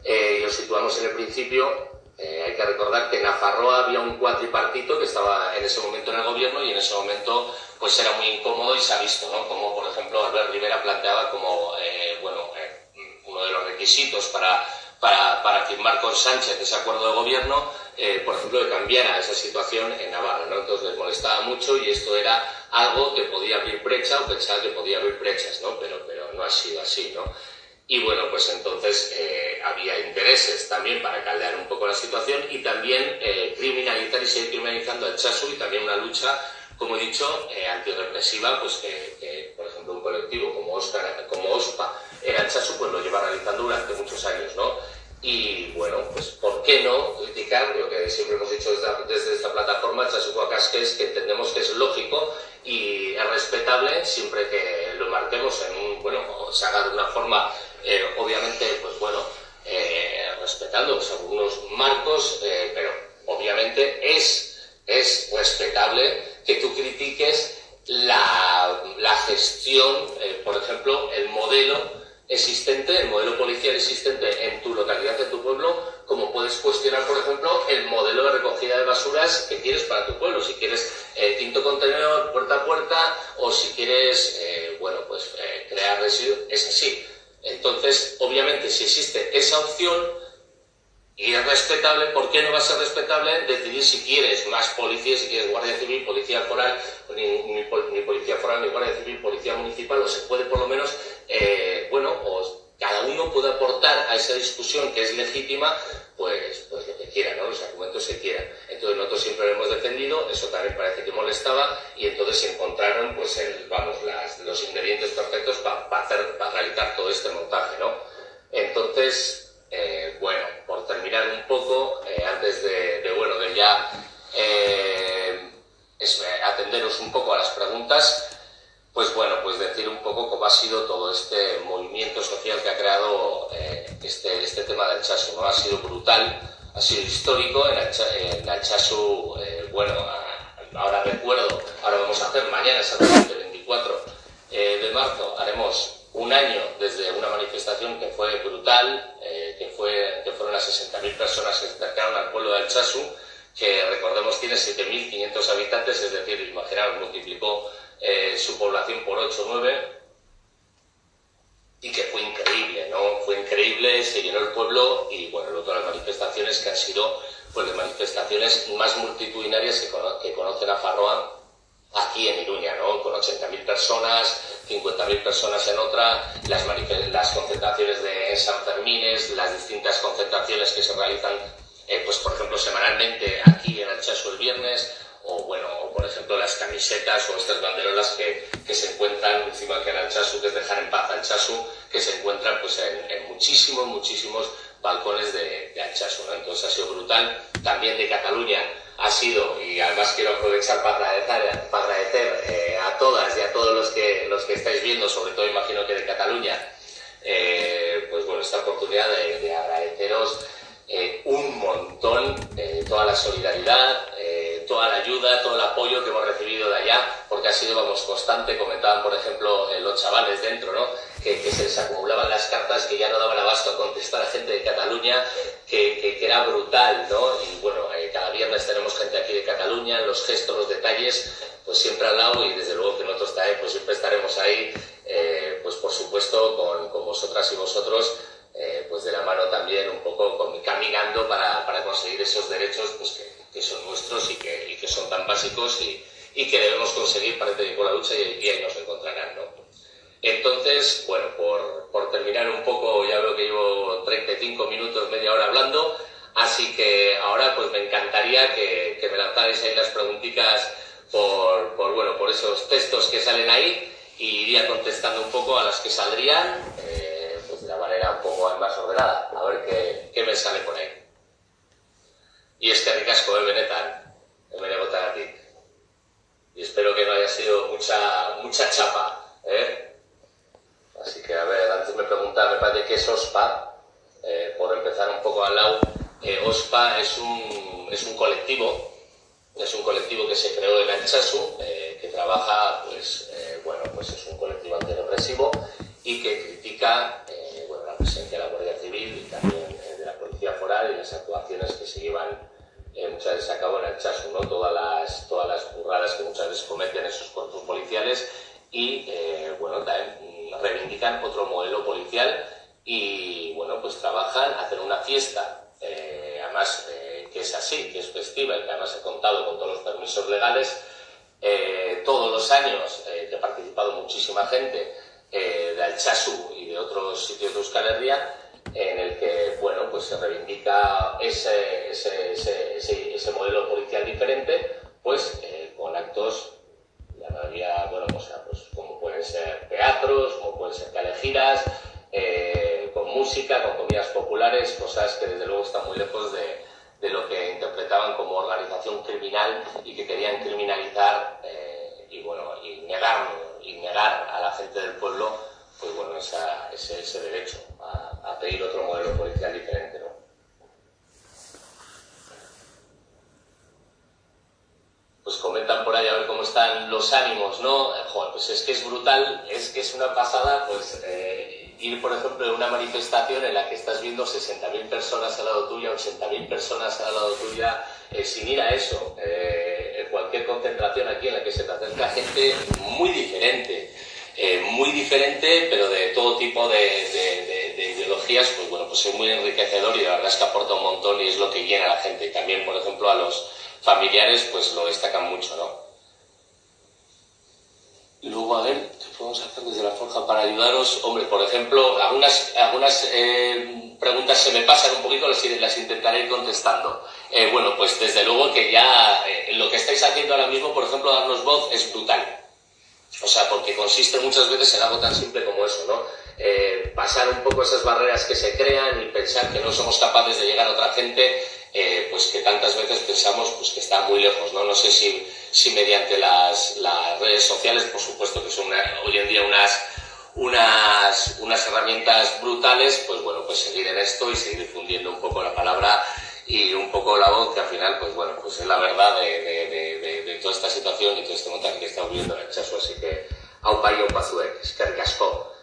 [SPEAKER 1] y lo situamos en el principio, eh, hay que recordar que en Nafarroa había un cuatripartito que estaba en ese momento en el gobierno y en ese momento pues era muy incómodo y se ha visto, ¿no? Como por ejemplo Albert Rivera planteaba como, eh, bueno, eh, uno de los requisitos para, para, para, firmar con Sánchez ese acuerdo de gobierno, por ejemplo, que cambiara esa situación en Navarra, ¿no? Entonces les molestaba mucho y esto era algo que podía abrir brecha o pensaba que podía abrir brechas, ¿no? Pero, pero no ha sido así, ¿no? Y bueno, pues entonces eh, había intereses también para caldear un poco la situación y también eh, criminalizar y seguir criminalizando al chasu y también una lucha, como he dicho, eh, antirrepresiva, pues que, por ejemplo, un colectivo como, Oscar, como OSPA era el chasu, pues lo lleva realizando durante muchos años, ¿no? Y bueno, pues ¿por qué no criticar lo que siempre hemos dicho desde, esta plataforma, el chasu es que entendemos que es lógico y es respetable siempre que lo marquemos en un, bueno, se haga de una forma eh, obviamente, pues bueno, eh, respetando algunos marcos, eh, pero obviamente es, es respetable que tú critiques la, la gestión, por ejemplo, el modelo existente, el modelo policial existente en tu localidad, en tu pueblo, como puedes cuestionar, por ejemplo, el modelo de recogida de basuras que quieres para tu pueblo. Si quieres eh, quinto contenedor puerta a puerta o si quieres, bueno, pues crear residuos, es así. Entonces, obviamente, si existe esa opción y es respetable, ¿por qué no va a ser respetable decidir si quieres más policía, si quieres guardia civil, policía foral, ni, policía foral, ni guardia civil, policía municipal, o se puede por lo menos, eh, bueno, o cada uno puede aportar a esa discusión que es legítima, pues, pues lo que quiera, ¿no? los argumentos que quieran. Entonces nosotros siempre lo hemos defendido, eso también parece que molestaba, y entonces se encontraron pues el, vamos, los ingredientes perfectos para realizar todo este montaje. ¿no? Entonces, eh, bueno, por terminar un poco, eh, antes de, bueno, de ya eh, atenderos un poco a las preguntas, pues bueno, pues decir un poco cómo ha sido todo este movimiento social que ha creado este, este tema del chasu, ¿no? Ha sido brutal, ha sido histórico, en el, chasu, bueno, ahora recuerdo, ahora vamos a hacer mañana exactamente, 24 de marzo, haremos un año desde una manifestación que fue brutal, eh, que, fue, que fueron las 60.000 personas que se acercaron al pueblo de Alchazu, que recordemos tiene 7.500 habitantes, es decir, imaginaos, multiplicó eh, su población por 8 o 9, y que fue increíble, ¿no? Fue increíble, se llenó el pueblo y, bueno, luego las manifestaciones que han sido, pues, las manifestaciones más multitudinarias que, que conocen a Farroa aquí en Iruña, ¿no? Con 80.000 personas, 50.000 personas en otra, las, las concentraciones de San Fermines, las distintas concentraciones que se realizan, eh, pues por ejemplo, semanalmente aquí en Alchazo el viernes, o bueno, o por ejemplo las camisetas o estas banderolas que, que se encuentran encima que en Alchazu, que es dejar en paz Alchazu, que se encuentran pues en, muchísimos, muchísimos balcones de, de Alchazu, ¿no? Entonces ha sido brutal. También de Cataluña ha sido, y además quiero aprovechar para agradecer, para agradecer eh, a todas y a todos los que, los que estáis viendo, sobre todo imagino que de Cataluña, eh, pues bueno, esta oportunidad de, agradeceros eh, un montón toda la solidaridad, toda la ayuda, todo el apoyo que hemos recibido de allá, porque ha sido, vamos, constante. Comentaban, por ejemplo, los chavales dentro, ¿no? Que, se les acumulaban las cartas, que ya no daban abasto a contestar a gente de Cataluña, que, que era brutal, ¿no? Y bueno, cada viernes tenemos gente aquí de Cataluña, los gestos, los detalles, pues siempre al lado y desde luego que nosotros también, pues siempre estaremos ahí, eh, pues por supuesto con, con, vosotras y vosotros, eh, pues de la mano también un poco caminando para, para, conseguir esos derechos pues que, que son nuestros y que, y que, son tan básicos y, y, que debemos conseguir para seguir con la lucha y, y ahí nos encontrarán, ¿no? Entonces, bueno, por, por terminar un poco, ya veo que llevo 35 minutos, media hora hablando, Así que ahora pues me encantaría que, me lanzarais ahí las preguntitas por, bueno, por esos textos que salen ahí y iría contestando un poco a las que saldrían eh, pues de la manera un poco más ordenada, a ver qué, qué me sale por ahí. Y es que ricasco, eh, Benetan, a ti. Y espero que no haya sido mucha, mucha chapa, ¿eh? Así que, a ver, antes me preguntaba, me parece que es OSPA, eh, por empezar un poco al lado, eh, OSPA es un, es un colectivo, es un colectivo que se creó en Anchasu, eh, que trabaja, pues, bueno, pues es un colectivo antirrepresivo y que critica bueno, la presencia de la Guardia Civil y también de la Policía Foral y las actuaciones que se llevan muchas veces a cabo en Anchasu, ¿no? todas, las, todas las burradas que muchas veces cometen esos cuerpos policiales y, bueno, también reivindican otro modelo policial y, bueno, pues trabajan, hacen una fiesta eh, además eh, que es así, que es festiva y que además he contado con todos los permisos legales, eh, todos los años que ha participado muchísima gente de Alchazu y de otros sitios de Euskal Herria, en el que bueno, pues se reivindica ese, ese, ese, ese modelo policial diferente, pues con actos, la mayoría, bueno, pues, pues, como pueden ser teatros, como pueden ser calejiras, eh, con música, con comidas populares, cosas que desde luego están muy lejos de, de lo que interpretaban como organización criminal y que querían criminalizar eh, y, bueno, y, negar, y negar a la gente del pueblo pues bueno, esa, ese, ese, derecho a, pedir otro modelo policial diferente. ¿no? Pues comentan por ahí a ver cómo están los ánimos, ¿no? Pues es que es brutal, es que es una pasada, pues ir, por ejemplo, en una manifestación en la que estás viendo 60.000 personas al lado tuya, 80.000 personas al lado tuya, eh, sin ir a eso. Eh, cualquier concentración aquí en la que se te acerca gente muy diferente, eh, muy diferente, pero de todo tipo de, ideologías, pues bueno, pues es muy enriquecedor y la verdad es que aporta un montón y es lo que llena a la gente. Y también, por ejemplo, a los familiares, pues lo destacan mucho, ¿no? Luego, a ver, ¿qué podemos hacer desde la forja para ayudaros? Hombre, por ejemplo, algunas, algunas eh, preguntas se me pasan un poquito, las, las intentaré ir contestando. Eh, bueno, pues desde luego que ya eh, lo que estáis haciendo ahora mismo, por ejemplo, darnos voz, es brutal. O sea, porque consiste muchas veces en algo tan simple como eso, ¿no? Pasar un poco esas barreras que se crean y pensar que no somos capaces de llegar a otra gente, pues que tantas veces pensamos pues, que está muy lejos, ¿no? No sé si si mediante las, las redes sociales, por supuesto que son hoy en día unas, unas, unas herramientas brutales, pues bueno, pues seguir en esto y seguir difundiendo un poco la palabra y un poco la voz, que al final, pues bueno, pues es la verdad de, de, de, toda esta situación y todo este montaje que estamos viviendo en el Chaso, así que a un payo, un pazuec, es que ricasco.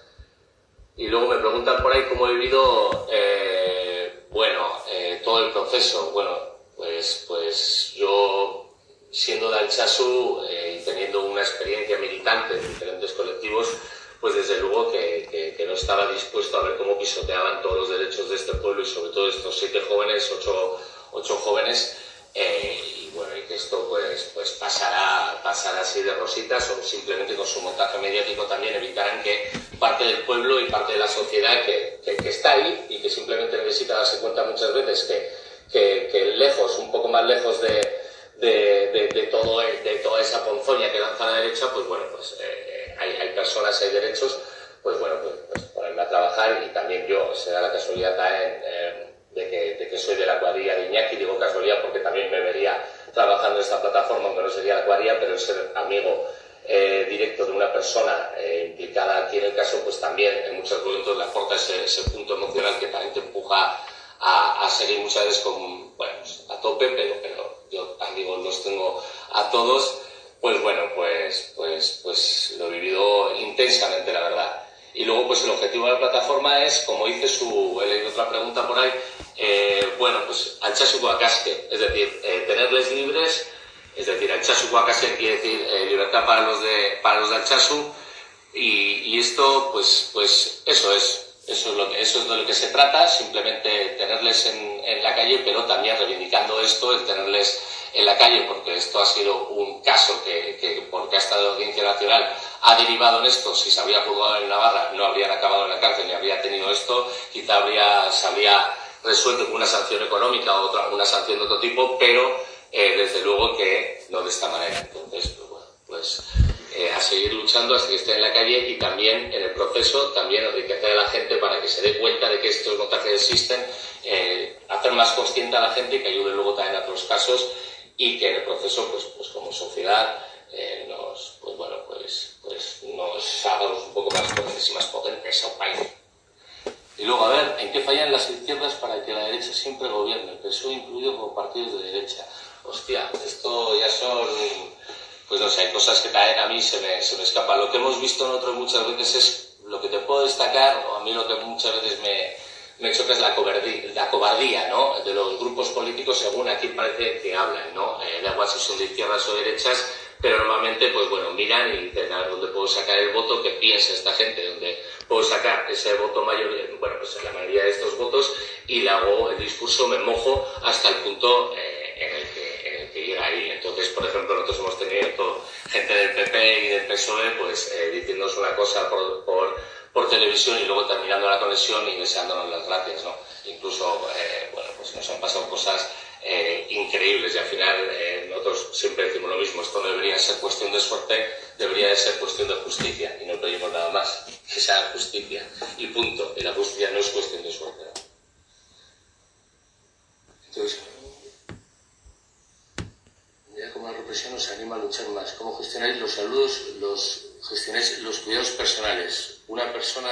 [SPEAKER 1] Y luego me preguntan por ahí cómo he vivido, eh, bueno, eh, todo el proceso. Bueno, pues, pues yo siendo de Alchazu eh, y teniendo una experiencia militante en diferentes colectivos, pues desde luego que, que, no estaba dispuesto a ver cómo pisoteaban todos los derechos de este pueblo y sobre todo estos siete jóvenes, ocho, ocho jóvenes, eh, bueno, y que esto pues, pues pasará, pasará así de rositas o simplemente con su montaje mediático también evitarán que parte del pueblo y parte de la sociedad que, que está ahí y que simplemente necesita darse cuenta muchas veces que, que lejos, un poco más lejos de de, de, todo, de toda esa ponzoña que lanza la derecha, pues bueno, pues eh, hay, hay, personas, hay derechos, pues bueno, pues, pues, ponerme a trabajar y también yo, se da la casualidad también eh, de, que, de, que, soy de la cuadrilla de Iñaki, digo casualidad porque esta plataforma, aunque no sería la cuadrilla, pero el ser amigo eh, directo de una persona eh, implicada aquí en el caso, pues también en muchos momentos le aporta ese, ese punto emocional que también te empuja a, a seguir muchas veces con, bueno, pues, a tope, pero, pero yo amigos los tengo a todos, pues bueno, pues, pues, pues lo he vivido intensamente, la verdad. Y luego, pues el objetivo de la plataforma es, como dice su, he leído otra pregunta por ahí, eh, bueno, pues su Guacasque, es decir, eh, tenerles libres, es decir, su Guacasque quiere decir eh, libertad para los de, para los de Alchasu, y, esto, pues, pues eso es, eso es, lo que, eso es de lo que se trata, simplemente tenerles en, en, la calle, pero también reivindicando esto, el tenerles en la calle, porque esto ha sido un caso que, que porque ha estado Audiencia Nacional ha derivado en esto, si se habría jugado en Navarra no habrían acabado en la cárcel ni habría tenido esto, quizá habría, se habría resuelto con una sanción económica o otra, una sanción de otro tipo, pero eh, desde luego que no de esta manera. Entonces, pues, bueno, pues eh, a seguir luchando hasta que esté en la calle y también en el proceso también enriquecer a la gente para que se dé cuenta de que estos montajes existen, eh, hacer más consciente a la gente y que ayude luego también a otros casos y que en el proceso, pues, pues como sociedad, eh, nos, pues bueno, pues, pues nos hagamos un poco más fuertes y más potentes a un país. Y luego, a ver, ¿en qué fallan las izquierdas para que la derecha siempre gobierne? El PSOE incluido como partidos de derecha. Hostia, esto ya son pues no sé, hay cosas que también a mí se me, se me escapan. Lo que hemos visto nosotros muchas veces es lo que te puedo destacar, o a mí lo que muchas veces me, me choca es la cobardía, la cobardía ¿no? de los grupos políticos según aquí parece que hablan, ¿no? Eh, da igual si son de izquierdas o derechas, pero normalmente, pues bueno, miran y dicen, a ver, ¿dónde puedo sacar el voto que piensa esta gente? ¿Dónde puedo sacar ese voto mayor? Bueno, pues la mayoría de estos votos y le hago el discurso, me mojo hasta el punto eh, Entonces, por ejemplo, nosotros hemos tenido gente del PP y del PSOE pues eh, diciéndonos una cosa por, televisión y luego terminando la conexión y deseándonos las gracias, ¿no? Incluso, eh, bueno, pues nos han pasado cosas eh, increíbles y al final eh, nosotros siempre decimos lo mismo, esto no debería ser cuestión de suerte, debería de ser cuestión de justicia y no pedimos nada más, que sea justicia y punto. Y la justicia no es cuestión de suerte. Entonces, como la represión nos anima a luchar más. ¿Cómo gestionáis los saludos, los gestionáis los cuidados personales? ¿Una persona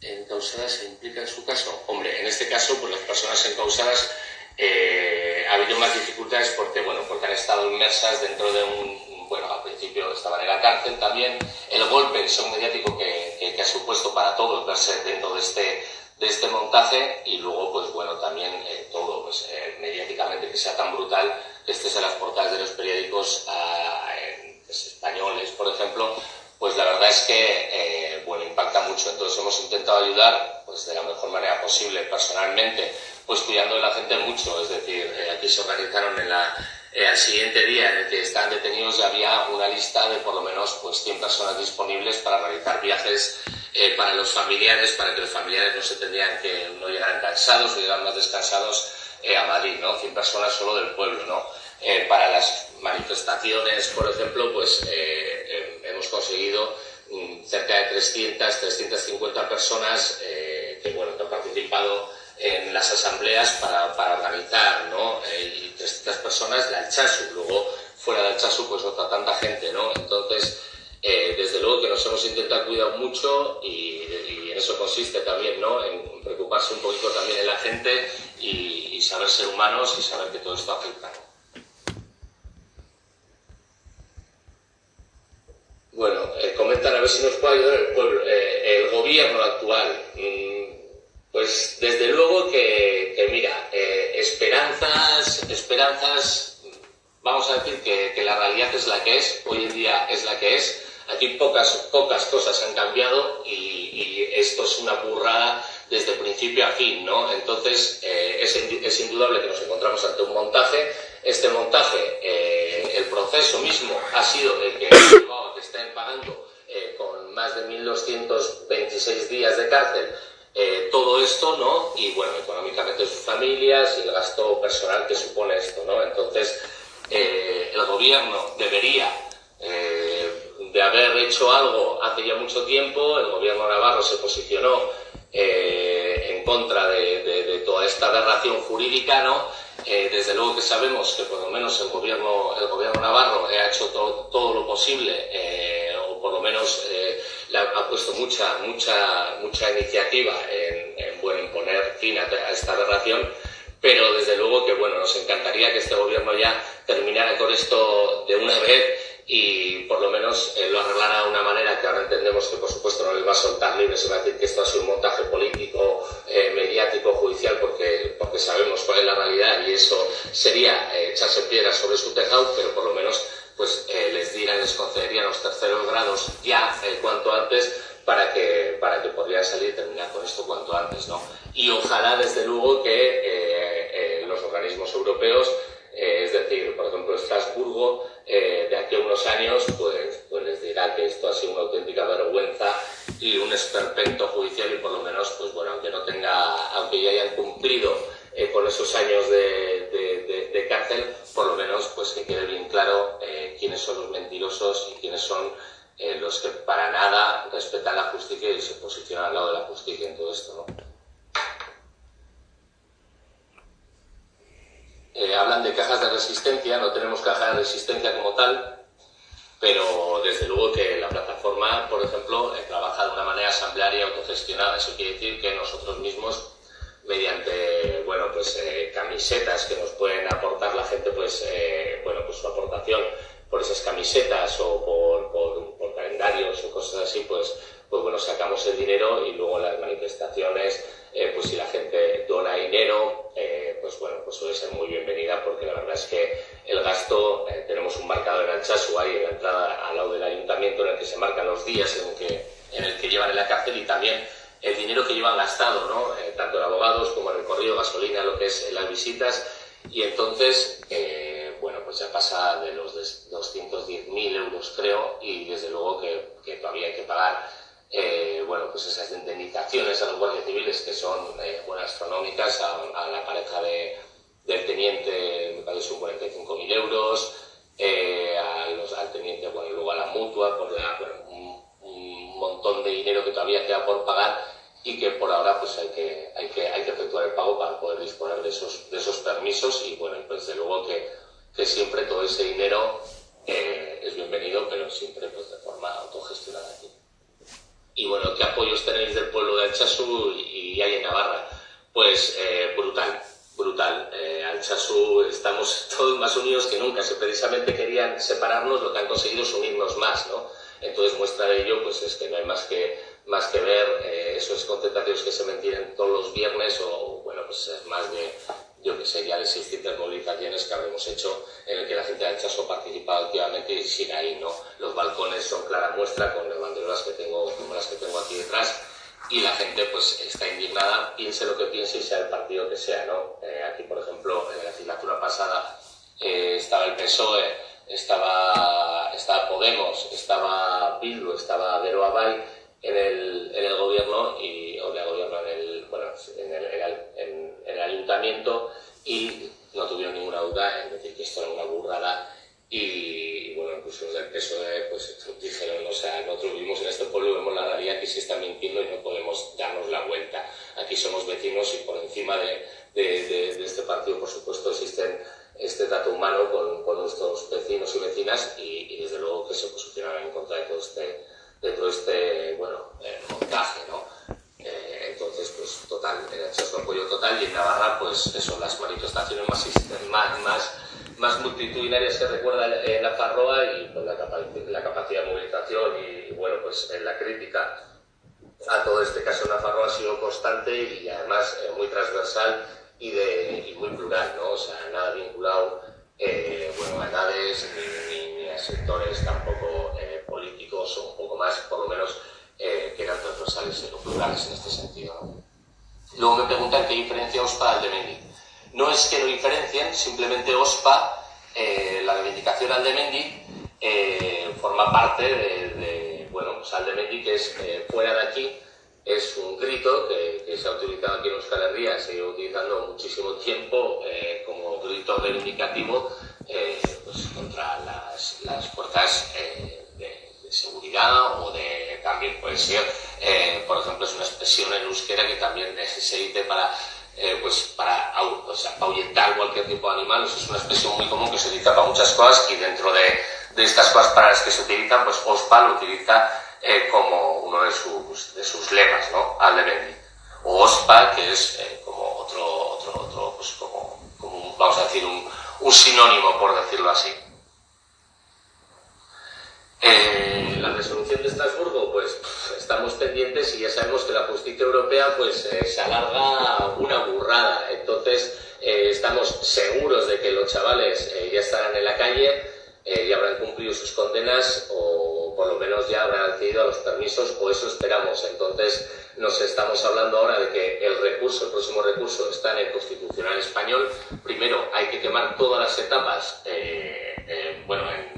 [SPEAKER 1] encausada se implica en su caso? Hombre, en este caso, pues las personas encausadas eh, ha habido más dificultades porque, bueno, porque han estado inmersas dentro de un, bueno, al principio estaban en la cárcel también, el golpe, el mediático que, que, que ha supuesto para todos verse dentro de este de este montaje y luego, pues bueno, también eh, todo, pues eh, mediáticamente que sea tan brutal estés en las portadas de los periódicos ah, pues, españoles, por ejemplo, pues la verdad es que, eh, bueno, impacta mucho. Entonces hemos intentado ayudar pues, de la mejor manera posible, personalmente, pues cuidando de la gente mucho. Es decir, aquí se organizaron en la, al siguiente día en el que están detenidos ya había una lista de por lo menos pues 100 personas disponibles para realizar viajes para los familiares, para que los familiares no se tendrían que no llegaran cansados o llegaran más descansados a Madrid, ¿no? 100 personas solo del pueblo, ¿no? para las manifestaciones, por ejemplo, pues hemos conseguido mm, cerca de 300, 350 personas eh, que, bueno, han participado en las asambleas para, para organizar, ¿no? Eh, y 300 personas de Alchazu, luego fuera de Alchazu pues otra tanta gente, ¿no? Entonces, eh, desde luego que nos hemos intentado cuidar mucho y, eso consiste también, ¿no? En preocuparse un poquito también en la gente y, y saber ser humanos y saber que todo esto afecta. Bueno, eh, comentan a ver si nos puede ayudar el pueblo, eh, el gobierno actual. Mm, pues desde luego que, mira, eh, esperanzas, esperanzas, vamos a decir que, la realidad es la que es, hoy en día es la que es. Aquí pocas, pocas cosas han cambiado y, esto es una burrada desde principio a fin, ¿no? Entonces es, es indudable que nos encontramos ante un montaje. Este montaje, el proceso mismo ha sido el que estén pagando eh, con más de 1.226 días de cárcel eh, todo esto, ¿no? Y bueno, económicamente sus familias y el gasto personal que supone esto, ¿no? Entonces, eh, el gobierno debería de haber hecho algo hace ya mucho tiempo, el gobierno navarro se posicionó en contra de, toda esta aberración jurídica, ¿no? desde luego que sabemos que por lo menos el gobierno, el gobierno navarro ha hecho todo lo posible por lo menos eh, ha puesto mucha, mucha, mucha iniciativa en, poner fin a, esta aberración, pero desde luego que bueno, nos encantaría que este gobierno ya terminara con esto de una vez y por lo menos eh, lo arreglara de una manera que ahora entendemos que por supuesto no les va a soltar libres, se va a decir que esto ha sido un montaje político, eh, mediático, judicial, porque, porque sabemos cuál es la realidad y eso sería echarse piedras sobre su tejado, pero por lo menos pues eh, les dieran, les concederían los terceros grados ya eh, cuanto antes para que, para que podrían salir y terminar con esto cuanto antes. ¿no? Y ojalá, desde luego, que eh, los organismos europeos, es decir, por ejemplo, Estrasburgo, de aquí a unos años, pues, pues les dirá que esto ha sido una auténtica vergüenza y un esperpento judicial y por lo menos, pues bueno, aunque no tenga, aunque ya hayan cumplido con esos años de, de, cárcel, por lo menos pues que quede bien claro quiénes son los mentirosos y quiénes son eh, los que para nada respetan la justicia y se posicionan al lado de la justicia en todo esto. Eh, hablan de cajas de resistencia, no tenemos caja de resistencia como tal, pero desde luego que la plataforma, por ejemplo, eh, trabaja de una manera asamblearia autogestionada. Eso quiere decir que nosotros mismos, mediante bueno, pues, camisetas que nos pueden aportar la gente, pues, bueno, pues su aportación por esas camisetas o por, por, calendarios o cosas así, pues, pues bueno, sacamos el dinero y luego las manifestaciones, eh, pues si la gente dona dinero, eh, pues bueno, pues suele ser muy bienvenida porque la verdad es que el gasto, eh, tenemos un marcador en Alchazu ahí en la entrada al lado del ayuntamiento en el que se marcan los días en el que, en el que llevan en la cárcel y también el dinero que llevan gastado, ¿no? tanto en abogados como en recorrido, gasolina, lo que es las visitas. Y entonces, bueno, pues ya pasa de los 210.000 euros, creo, y desde luego que, todavía hay que pagar, eh, bueno, pues esas indemnizaciones a los guardias civiles que son, eh, astronómicas, a, la pareja de, del teniente, me parece, son 45.000 euros, eh, al teniente, bueno, luego a la mutua, por un, montón de dinero que todavía queda por pagar y que por ahora pues hay que, hay que, hay que efectuar el pago para poder disponer de esos, de esos permisos y bueno, pues desde luego que que siempre todo ese dinero eh, es bienvenido, pero siempre pues, de forma autogestionada. Y bueno, ¿qué apoyos tenéis del pueblo de Alchazú y, hay en Navarra? Pues eh, brutal, brutal. Eh, Alchazú estamos todos más unidos que nunca. Si precisamente querían separarnos, lo que han conseguido es unirnos más, ¿no? Entonces muestra de ello pues es que no hay más que más que ver eh, esos concentraciones que se mantienen todos los viernes o, bueno, pues más de, yo que sé, ya de 600 movilizaciones que habremos hecho en el que la gente ha hecho ha participado activamente y sigue ahí, ¿no? Los balcones son clara muestra con las banderas que tengo, como las que tengo aquí detrás y la gente pues está indignada, piense lo que piense y sea el partido que sea, ¿no? Eh, aquí, por ejemplo, en la legislatura pasada eh, estaba el PSOE, estaba, estaba Podemos, estaba Bildu, estaba Vero Abay en el, en el gobierno y, o de gobierno en el, bueno, en el, en el ayuntamiento y no tuvieron ninguna duda en decir que esto era una burrada y, bueno, incluso los del PSOE pues dijeron, o sea, nosotros vivimos en este pueblo y vemos la realidad que se está mintiendo y no podemos darnos la vuelta. Aquí somos vecinos y por encima de, de, este partido, por supuesto, existen este trato humano con, con nuestros vecinos y vecinas y, desde luego que se posicionarán en contra de todo este, de todo este bueno, eh, montaje, ¿no? Eh, entonces, pues total, el su apoyo total y en Navarra, pues eso, las manifestaciones más, más, más más multitudinaria se recuerda en la Farroa y pues, la, capacidad de movilización y, bueno, pues en la crítica a todo este caso en la Farroa ha sido constante y además eh, muy transversal y, de, muy plural, ¿no? O sea, nada vinculado eh, bueno, a edades ni, a sectores tampoco eh, o un poco más, por lo menos, que eran transversales o plurales en este sentido. Luego me preguntan qué diferencia OSPA al de Mendy. No es que lo diferencien, simplemente OSPA, eh, la reivindicación Aldemendi, eh, forma parte de, bueno, pues Aldemendi, que es eh, fuera de aquí, es un grito que, se ha utilizado aquí en Euskal Herria, se ido utilizando muchísimo tiempo como grito reivindicativo pues contra las, fuerzas de, seguridad o de también puede ser, por ejemplo, es una expresión en euskera que también se dice para eh, pues para o sea, ahuyentar cualquier tipo de animal. Es una expresión muy común que se utiliza para muchas cosas y dentro de, de estas cosas para las que se utilizan, pues OSPA lo utiliza eh, como uno de sus, de sus lemas, ¿no? Aldebendi. O OSPA, que es eh, como otro, otro, otro pues como, vamos a decir, un, un sinónimo, por decirlo así. La resolución de Estrasburgo, pues estamos pendientes y ya sabemos que la justicia europea pues eh, se alarga una burrada. Entonces eh, estamos seguros de que los chavales eh, ya estarán en la calle, ya habrán cumplido sus condenas o por lo menos ya habrán accedido a los permisos o eso esperamos. Entonces nos estamos hablando ahora de que el recurso, el próximo recurso está en el Constitucional Español. Primero hay que quemar todas las etapas, bueno, en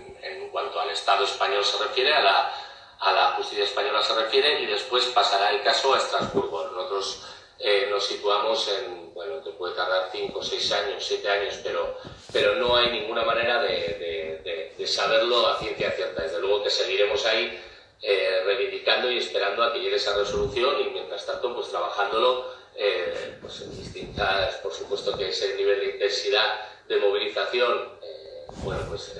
[SPEAKER 1] cuanto al Estado español se refiere, a la a la justicia española se refiere y después pasará el caso a Estrasburgo. Nosotros eh, nos situamos en, bueno, que puede tardar 5, 6 años, 7 años, pero, pero no hay ninguna manera de, de, saberlo a ciencia cierta. Desde luego que seguiremos ahí eh, reivindicando y esperando a que llegue esa resolución y mientras tanto pues trabajándolo eh, pues en distintas, por supuesto que ese nivel de intensidad de movilización, bueno pues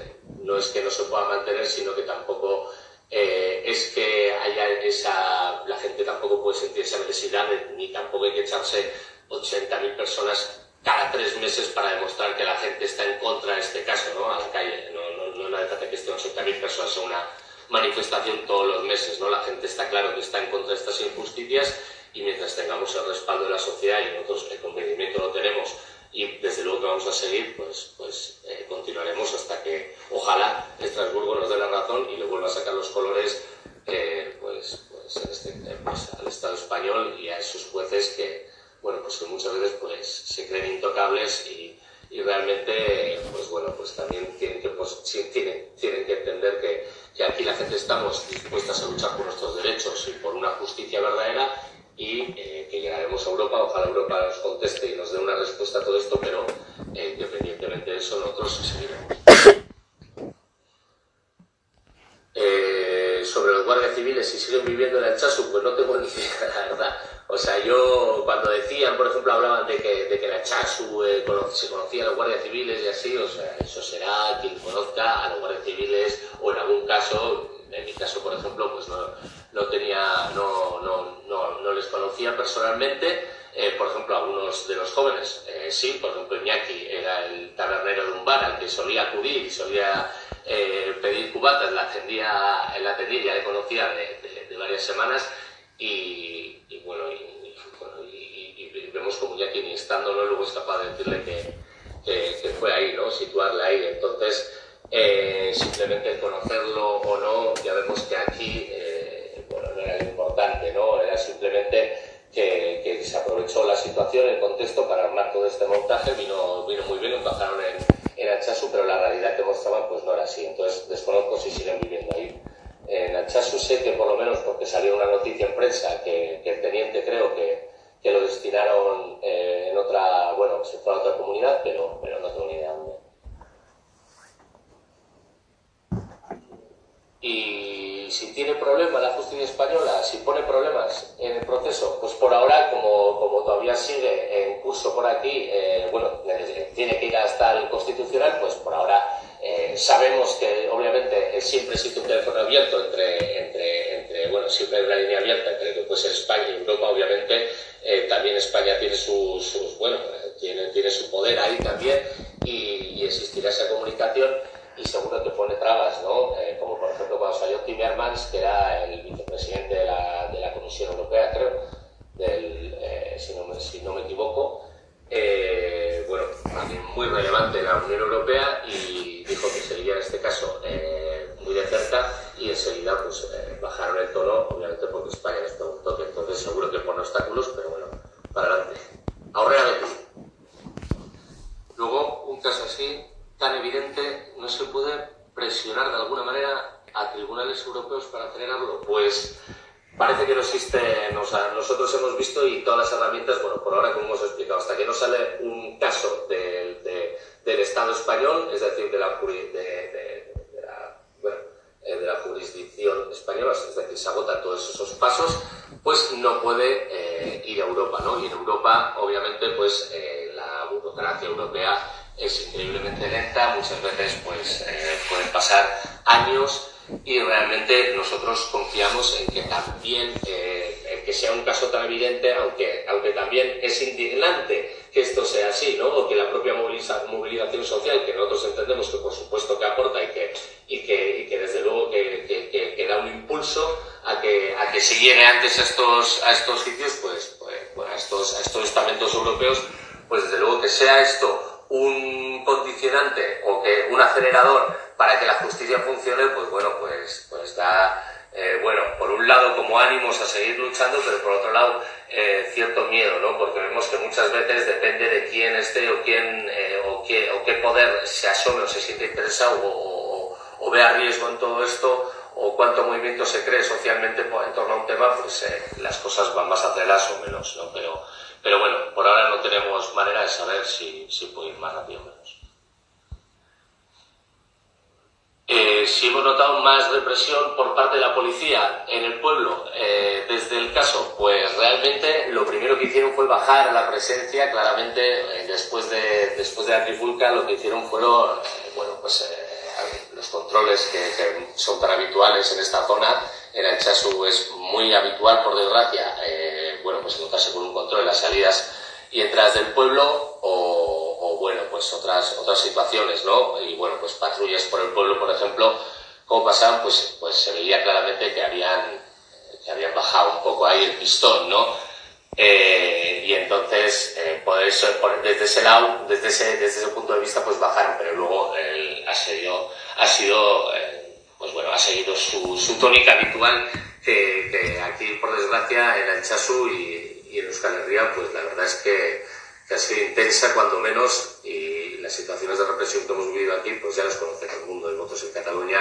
[SPEAKER 1] no es que no se pueda mantener, sino que tampoco eh, es que haya esa, la gente tampoco puede sentir esa necesidad ni tampoco hay que echarse 80.000 personas cada tres meses para demostrar que la gente está en contra de este caso, ¿no? A la calle. No, no, no, no que estén 80.000 personas en una manifestación todos los meses, ¿no? La gente está claro que está en contra de estas injusticias y mientras tengamos el respaldo de la sociedad y nosotros el convencimiento lo tenemos y desde luego que vamos a seguir, pues, pues eh, continuaremos hasta que ojalá Estrasburgo nos dé la razón y le vuelva a sacar los colores eh, pues, pues, este, pues, al Estado español y a esos jueces que, bueno, pues que muchas veces pues, se creen intocables y, y realmente pues bueno pues también tienen que, pues, tienen, tienen que entender que, que aquí la gente estamos dispuestas a luchar por nuestros derechos y por una justicia verdadera y eh, que llegaremos a Europa. Ojalá Europa nos conteste y nos dé una respuesta a todo esto, pero eh, independientemente de eso, nosotros seguiremos. Eh, sobre los guardias civiles, si siguen viviendo en el Chasu, pues no tengo ni idea, la verdad. O sea, yo cuando decían, por ejemplo, hablaban de que, de que la Chasu se conocía a los guardias civiles y así, o sea, eso será quien conozca a los guardias civiles o en algún caso, en mi caso, por ejemplo, pues no, no tenía, no, no, no, les conocía personalmente. Eh, por ejemplo, algunos de los jóvenes, eh, sí, por ejemplo, Iñaki era el tabernero de un bar al que solía acudir y solía eh, pedir cubatas, la atendía, la atendía ya le conocía de, de, varias semanas y, bueno, y, vemos como ya quien instándolo luego es capaz de decirle que, fue ahí, ¿no? Situarle ahí. Entonces, eh, simplemente conocerlo o no, ya vemos que aquí, eh, bueno, no era lo importante, ¿no? Era simplemente que, se aprovechó la situación, el contexto para armar todo este montaje, vino, vino muy bien, lo bajaron en, en Achasu, pero la realidad que mostraban pues no era así. Entonces, desconozco si siguen viviendo ahí. En Achasu sé que por lo menos porque salió una noticia en prensa que, el teniente creo que, que lo destinaron eh, en otra, bueno, se fue a otra comunidad, pero, pero no tengo ni idea dónde. Y si tiene problemas la justicia española, si pone problemas en el proceso, pues por ahora, como, como todavía sigue en curso por aquí, eh, bueno, tiene que ir hasta el constitucional, pues por ahora eh, sabemos que obviamente siempre existe un teléfono abierto entre, entre, entre, bueno, siempre hay una línea abierta entre lo España y Europa, obviamente eh, también España tiene sus, bueno, tiene, tiene su poder ahí también y, y existirá esa comunicación y seguro que pone trabas, ¿no? Eh, como por ejemplo cuando salió Timmermans, que era el vicepresidente de la, de la Comisión Europea, creo, eh, si, no me, si, no me, equivoco, eh, bueno, muy relevante en la Unión Europea y dijo que seguía en este caso muy de cerca y enseguida pues bajaron el tono, obviamente porque España les preguntó que entonces seguro que pone obstáculos, pero bueno, para adelante. Ahorrea Betis. Luego, un caso así, tan evidente no se puede presionar de alguna manera a tribunales europeos para acelerarlo? Pues parece que no existe, o sea, nosotros hemos visto y todas las herramientas, bueno, por ahora como hemos explicado, hasta que no sale un caso del, del Estado español, es decir, de la, de, la, bueno, eh, de la jurisdicción española, es decir, se agotan todos esos pasos, pues no puede eh, ir a Europa, ¿no? Y en Europa, obviamente, pues eh, la burocracia europea es increíblemente lenta, muchas veces pues eh, pueden pasar años y realmente nosotros confiamos en que también, eh, que sea un caso tan evidente, aunque, aunque también es indignante que esto sea así, ¿no? O que la propia movilización social, que nosotros entendemos que por supuesto que aporta y que, y que, y que desde luego que, que, da un impulso a que, a que se llegue antes a estos, a estos sitios, pues, pues, pues a, estos, a estos estamentos europeos, pues desde luego que sea esto un condicionante o que un acelerador para que la justicia funcione, pues bueno, pues, pues da, eh, bueno, por un lado como ánimos a seguir luchando, pero por otro lado eh, cierto miedo, ¿no? Porque vemos que muchas veces depende de quién esté o quién eh, o, qué, o qué poder se asome o se siente interesado o, o, vea riesgo en todo esto o cuánto movimiento se cree socialmente en torno a un tema, pues las cosas van más aceleradas o menos, ¿no? Pero, pero bueno, por ahora no tenemos manera de saber si, si puede ir más rápido o menos. Eh, si hemos notado más represión por parte de la policía en el pueblo eh, desde el caso, pues realmente lo primero que hicieron fue bajar la presencia, claramente eh, después, de, después de la trifulca lo que hicieron fueron, bueno, pues los controles que, son tan habituales en esta zona, en el Chasu es muy habitual por desgracia bueno, pues encontrarse con un control en las salidas y entradas del pueblo o, bueno, pues otras, otras situaciones, ¿no? Y bueno, pues patrullas por el pueblo, por ejemplo, como pasaban, pues, pues se veía claramente que habían, que habían bajado un poco ahí el pistón, ¿no? Eh, y entonces, eh, por eso, desde ese lado, desde ese, desde ese punto de vista, pues bajaron, pero luego el asedio ha sido, eh, pues bueno, ha seguido su, tónica habitual que, aquí, por desgracia, en el Chasu y, y en Euskal Herria, pues la verdad es que, ha sido intensa, cuando menos, y las situaciones de represión que hemos vivido aquí, pues ya las conoce todo el mundo. de votos en Cataluña,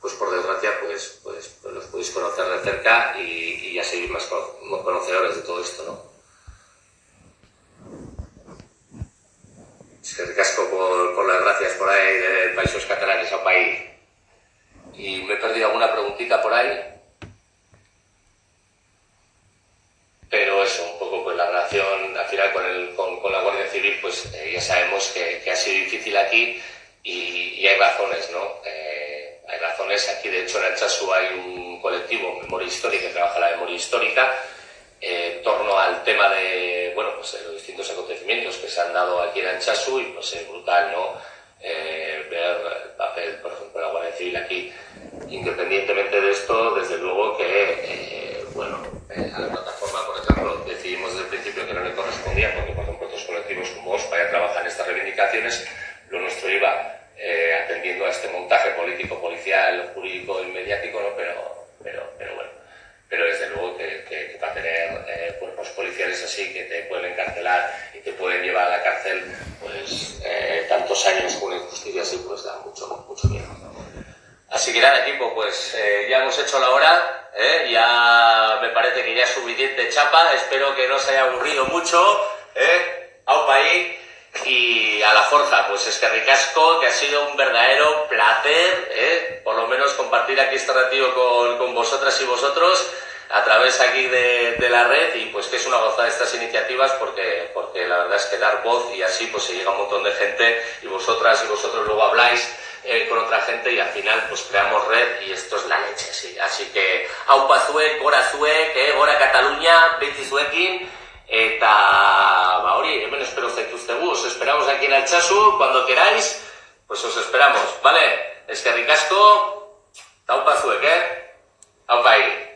[SPEAKER 1] pues por desgracia, pues, pues, pues los podéis conocer de cerca y, ya seguir más conocedores de todo esto, ¿no? Es que por, por las gracias por ahí de países catalanes a país. Y me he perdido alguna preguntita por ahí. pero eso, un poco pues la relación al final con, el, con, la Guardia Civil, pues eh, ya sabemos que, ha sido difícil aquí y, hay razones, ¿no? Eh, hay razones, aquí de hecho en el Chasu hay un colectivo, Memoria Histórica, que trabaja la memoria histórica, eh, en torno al tema de, bueno, pues los distintos acontecimientos que se han dado aquí en el Chasu y pues es brutal, ¿no? ver el papel, por ejemplo, de la Guardia Civil aquí independientemente de esto, desde luego que, eh, bueno, eh, a la plataforma, por ejemplo, decidimos desde el principio que no le correspondía, porque, por ejemplo, otros colectivos como OSPA ya trabajan estas reivindicaciones, lo nuestro iba eh, atendiendo a este montaje político, policial, jurídico y mediático, ¿no? Pero, pero, pero bueno, pero desde luego que, que, para tener cuerpos policiales así, que te pueden encarcelar y te pueden llevar a la cárcel, pues tantos años con injusticia así, pues da mucho, mucho miedo. Así que nada, equipo, pues eh, ya hemos hecho la hora, ¿eh? ya me parece que ya es suficiente chapa, espero que no os haya aburrido mucho, ¿eh? Aupa ahí y a la forja, pues es que ricasco, que ha sido un verdadero placer, ¿eh? por lo menos compartir aquí este ratito con, con vosotras y vosotros a través aquí de, de, la red y pues que es una gozada estas iniciativas porque, porque la verdad es que dar voz y así pues se llega a un montón de gente y vosotras y vosotros luego habláis eh, con otra gente y al final pues creamos red y esto es la leche, sí. Así que aupa zuek, gora zuek, eh, gora Cataluña, beti eta ba hori, hemen espero zaituztegu, os esperamos aquí en Altsasu, cuando queráis, pues os esperamos, ¿vale? Es que ricasco, aupa zuek, eh? Aupa ahí.